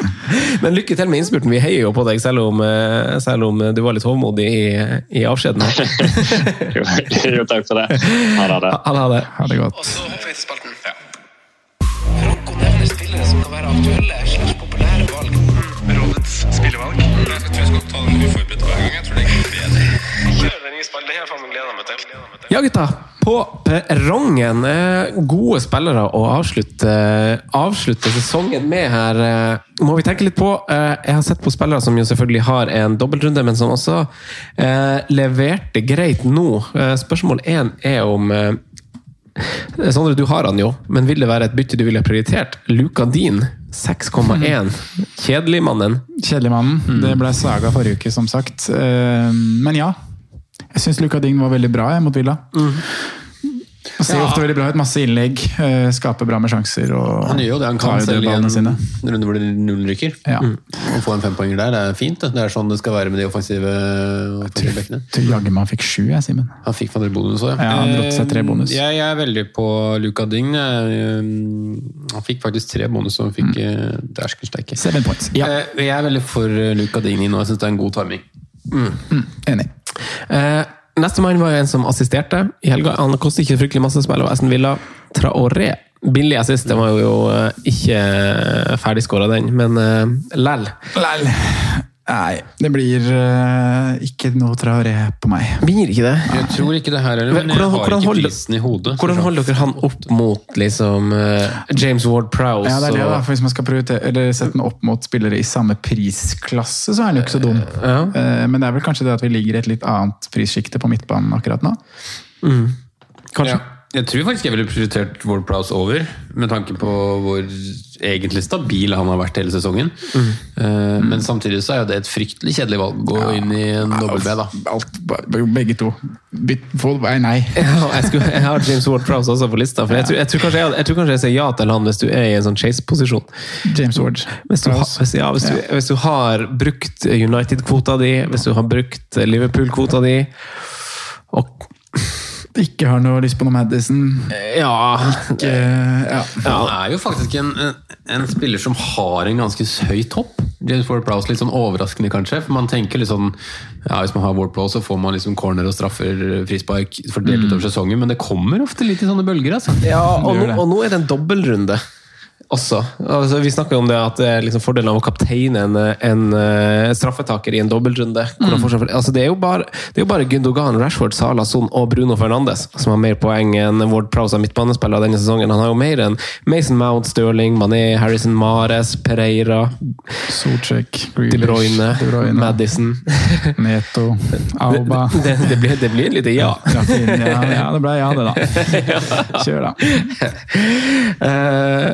Men lykke til med innspurten. Vi heier jo på deg, selv om, eh, selv om du var litt hovmodig i, i avskjeden. (laughs) jo, jo, takk for det. Ha det. Ha ha det. Ha det godt. Og Så hopper vi til spalten. Franco nevner spillere som kan være aktuelle spillevalg. Jeg tror jeg skal ta den uforberedt hver gang. Jeg tror det bedre. Kjør den nye spalten. Det har faen meg gleda meg til. Ja, gutta. På perrongen. Eh, Gode spillere å avslutte, avslutte sesongen med her. eh, Må vi tenke litt på. Eh, Jeg har sett på spillere som jo selvfølgelig har en dobbeltrunde, men som også eh, leverte greit nå. Spørsmål én er om Sondre, du har han jo, men vil det være et bytte du ville prioritert? Luka Dean, 6,1. Kjedeligmannen. Kjedeligmannen. Det ble saga forrige uke, som sagt. Eh, Men ja. Jeg syns Luka Din var veldig bra mot Villa. Og ser Ja. ofte veldig bra ut. Masse innlegg. eh, Skaper bra med sjanser. Og Han gjør jo det han kan selv i en sine. runde hvor det nullrykker. Ja. Å få en fempoenger der, det er fint. Det Det er sånn det skal være med de offensive bekkene. Tror jaggu meg han fikk sju, jeg, Simen. Han fikk van bonus òg, Ja, han dropte seg tre bonus. Jeg, jeg er veldig på Luka Ding. Um, Han fikk faktisk tre bonus, og han fikk mm. dæsken steike. Seven points. Ja, Eh, Jeg er veldig for Luca Luka Ding nå. Jeg syns det er en god timing. enig. Eh, Nestemann var jo en som assisterte i helga. Han koster ikke fryktelig masse spill og Aston Villa. Traoré. Billig assist, det var jo eh, ikke ferdigskåra den, men uh, lell. Lell. Nei, det blir uh, ikke noe Traoré på meg. Blir ikke det? Jeg tror ikke det her heller, men jeg har ikke prisen i hodet. Hvordan holder dere han opp mot liksom uh, James Ward Prowse? Ja, det er det da, for Hvis man skal sette den opp mot spillere i samme prisklasse, så er han jo ikke så dum. Ja. Eh, Men det er vel kanskje det at vi ligger i et litt annet prissjikte på midtbanen akkurat nå. Kanskje. Ja. Jeg tror faktisk jeg ville prioritert Ward Prowse over, med tanke på hvor egentlig stabil han har vært hele sesongen. Eh, Men samtidig så er det et fryktelig kjedelig valg å gå inn i en dobbel B, da. Alt, begge to. Bytt, få, nei, nei. (laughs) Ja, jeg, skulle, jeg har James Ward Prowse også på lista. For jeg, tror, jeg, tror kanskje jeg, jeg tror kanskje jeg sier ja til han hvis du er i en sånn chase-posisjon. James Ward. Hvis du, ha, hvis, ja, hvis, du, hvis du har brukt United-kvota di, hvis du har brukt Liverpool-kvota di og Ikke har noe lyst på noe Madison. Ja, Ikke, ja. Han er jo faktisk en, en, en spiller som har en ganske høy topp. James Ward-Prowse litt sånn overraskende, kanskje. For man tenker litt sånn ja, Hvis man har Ward-Prowse, så får man liksom corner og straffer, frispark fordelt utover sesongen, men det kommer ofte litt i sånne bølger, altså. Ja, og nå, og nå er det en dobbeltrunde også. Altså, vi snakker jo om det at det er liksom fordelen av å kapteine en, en eh, straffetaker i en dobbeltrunde. Mm. Altså, det, er jo bare, det er jo bare Gundogan, Rashford, Salah, Son og Bruno Fernandes som har mer poeng enn Ward Prowse av midtbanespillere denne sesongen. Han har jo mer enn Mason Mount, Sterling, Mané, Harrison Mares, Pereira, Solcheck, De Bruyne, De Bruyne Madison. (laughs) Neto, Alba. (laughs) Det, det, blir, det blir litt ja. Rafinha. Ja, ja, det ble ja, det, da. (laughs) Kjør, da. Eh,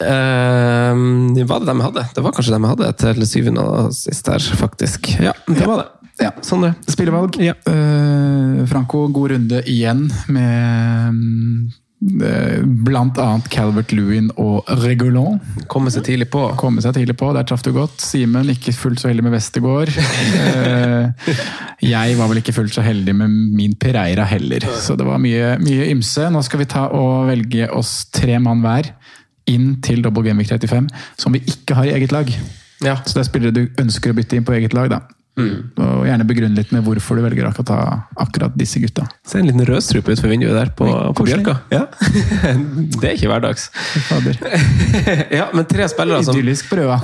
hva var det de hadde? Det var kanskje de hadde til syvende og sist her, faktisk. Ja, det var det. Ja. Det. Spillevalg. Uh, Franco, god runde igjen med eh, blant annet Calvert Lewin og Regulon. Komme seg tidlig på. Komme seg tidlig på, der traff du godt. Simen, ikke fullt så heldig med Westergård. Eh, jeg var vel ikke fullt så heldig med min Pereira heller, så det var mye, mye ymse. Nå skal vi ta og velge oss tre mann hver inn til Double Game Week 35, som vi ikke har i eget lag. Ja. Så det er spillere du ønsker å bytte inn på eget lag. da. Og gjerne begrunne litt med hvorfor du velger akkurat, akkurat disse gutta. Se en liten rødstrupe utenfor vinduet der på, på. Bjørka. Ja. (laughs) det er ikke hverdags. Fader. (laughs) Ja, men tre spillere som, Idyllisk prøve.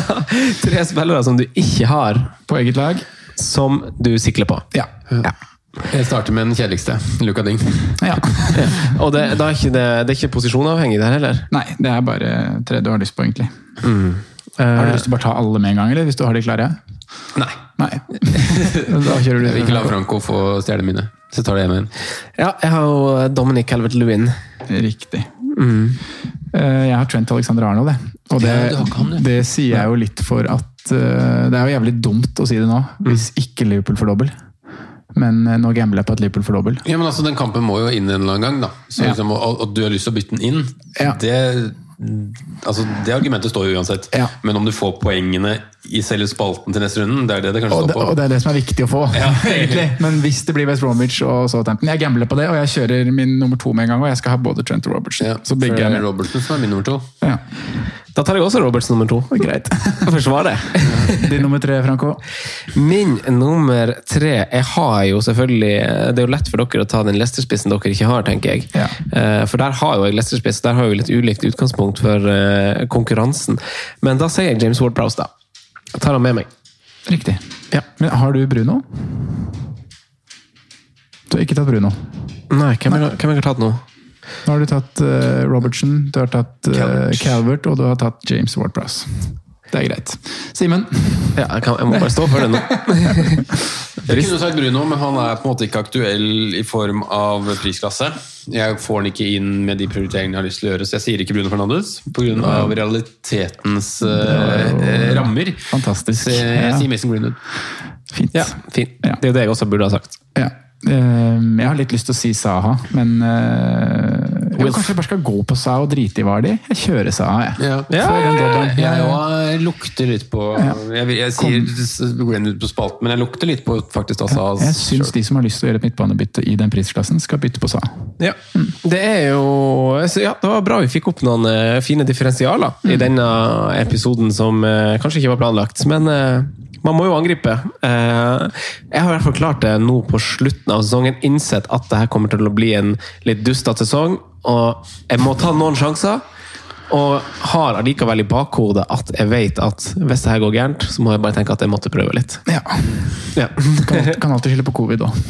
(laughs) Tre spillere som du ikke har, På eget lag. som du sikler på. Ja. Ja. Jeg starter med den kjedeligste, Luka Ding. ja. (laughs) Og det, da er ikke det, det er ikke posisjonavhengig der heller. Nei, det er bare tre du har lyst på, egentlig. Mm. Har du lyst til å bare ta alle med en gang, eller hvis du har de klare? Nei. Nei. (laughs) Da kjører du Jeg vil ikke la Franco få stjele mine. Så tar tar det hjemme én. Ja, jeg har jo Dominic Calvert-Lewin. Riktig. Mm. Jeg har Trent Alexander Arnold, det. Og det, du du. det sier jeg jo litt for at eh, Det er jo jævlig dumt å si det nå, hvis ikke Liverpool får dobbel. Men eh, nå gambler jeg på at Liverpool får dobbel. Ja, men altså, Den kampen må jo inn en eller annen gang. da. Så Ja. liksom, og, og du har lyst til å bytte den inn, Ja. det, altså, det argumentet står jo uansett. Ja. Men om du får poengene i selve spalten til neste runden, det er det det kanskje Og det, står på. og det er det som er viktig å få. Ja. (laughs) egentlig. Men hvis det blir West Bromwich og så Southampton Jeg gambler på det, og jeg kjører min nummer to med en gang. Og jeg skal ha både Trent og Robertson. Ja, så begge det som er min nummer to. Ja. Da tar jeg også Roberts nummer to. Greit. Forsvaret. Din nummer tre, Franco? Min nummer tre Jeg har jo selvfølgelig Det er jo lett for dere å ta den Leicester-spissen dere ikke har, tenker jeg. Ja. Eh, For der har jo jeg Leicester-spiss. Der har jo litt ulikt utgangspunkt for eh, konkurransen. Men da sier jeg James Ward-Prowse, da. Jeg tar han med meg. Riktig. Ja. Men har du Bruno? Du har ikke tatt Bruno. Nei, hvem har hvem har jeg tatt nå? Nå har du tatt uh, Robertson, du har tatt uh, Calvert. Calvert, og du har tatt James Ward-Prowse. Det er greit. Simen? Ja, jeg, kan, jeg må bare stå for det nå. (laughs) Jeg kunne sagt Bruno, men han er på en måte ikke aktuell i form av prisklasse. Jeg får han ikke inn med de prioriteringene jeg har lyst til å gjøre, så jeg sier ikke Bruno Fernandes pga. realitetens uh, rammer. Fantastisk. Så jeg Ja. sier Mason Greenwood. Fint. Ja, fint. Ja. Det er jo det jeg også burde ha sagt. Ja. Eh, Jeg har litt lyst til å si Saha, men eh, jeg kanskje jeg bare skal gå på Saha og drite i Vardi. Jeg kjører Saha, jeg. Ja, Ja, ja. Jeg lukter litt på Ja. Jeg, jeg sier Greenwood på spalten, men jeg lukter litt på faktisk Asa. Jeg syns de som har lyst til å gjøre et midtbanebytte i den prisklassen, skal bytte på Saha. Ja. Det er jo ja, Det var bra vi fikk opp noen eh, fine differensialer i denne episoden som eh, kanskje ikke var planlagt, men man må jo angripe. Eh, jeg har i hvert fall klart det nå på slutten av sesongen, innsett at det her kommer til å bli en litt dustete sesong, og jeg må ta noen sjanser. Og har allikevel i bakhodet at jeg vet at hvis det her går gærent, så må jeg bare tenke at jeg måtte prøve litt. Ja. Ja. Kan, kan alltid skylde på covid òg.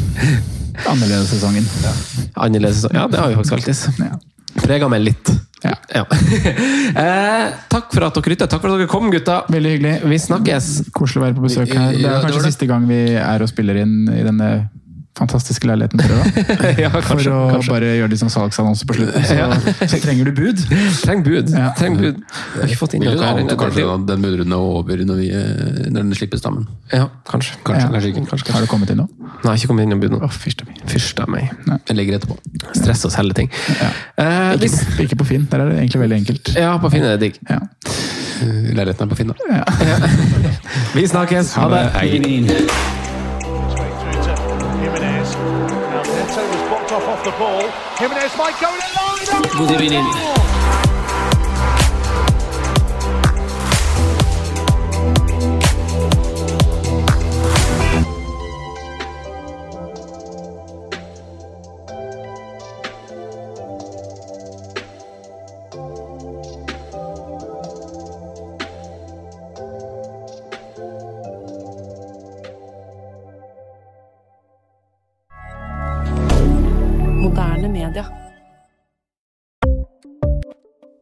Annerledessesongen. (laughs) Annerledes Ja, det har vi faktisk alltid. Ja. Prega meg litt. Ja. Ja. (laughs) eh, takk for at dere lytta. Takk for at dere kom, gutta. Veldig hyggelig. Vi snakkes. Koselig å være på besøk her. Det er kanskje det det. siste gang vi er og spiller inn i denne fantastiske leiligheten. for deg, da. (laughs) ja, For å kanskje. bare gjøre litt sånn salgsannonse på slutten. Så, Ja. så trenger du bud. Treng bud. Ja. Treng bud. Jeg har ikke fått inn noe her. kanskje den, den budrunden er over når, vi, eh, når den slipper stammen. Ja, kanskje. Kanskje, Ja. kanskje ikke. Kanskje, Har du kommet inn nå? Nei, ikke kommet inn i bud nå. Oh, fyrst av meg. Fyrst av meg. Jeg legger etterpå. Stress og selge ting. Ja. Eh, Ikke, hvis, ikke på Finn. Der er det egentlig veldig enkelt. ja, på Finn er det digg. Ja. Eh, Leiligheten er på Finn, da. (laughs) Vi snakkes. Ha det. Hei. Ball. Jimenez might go in.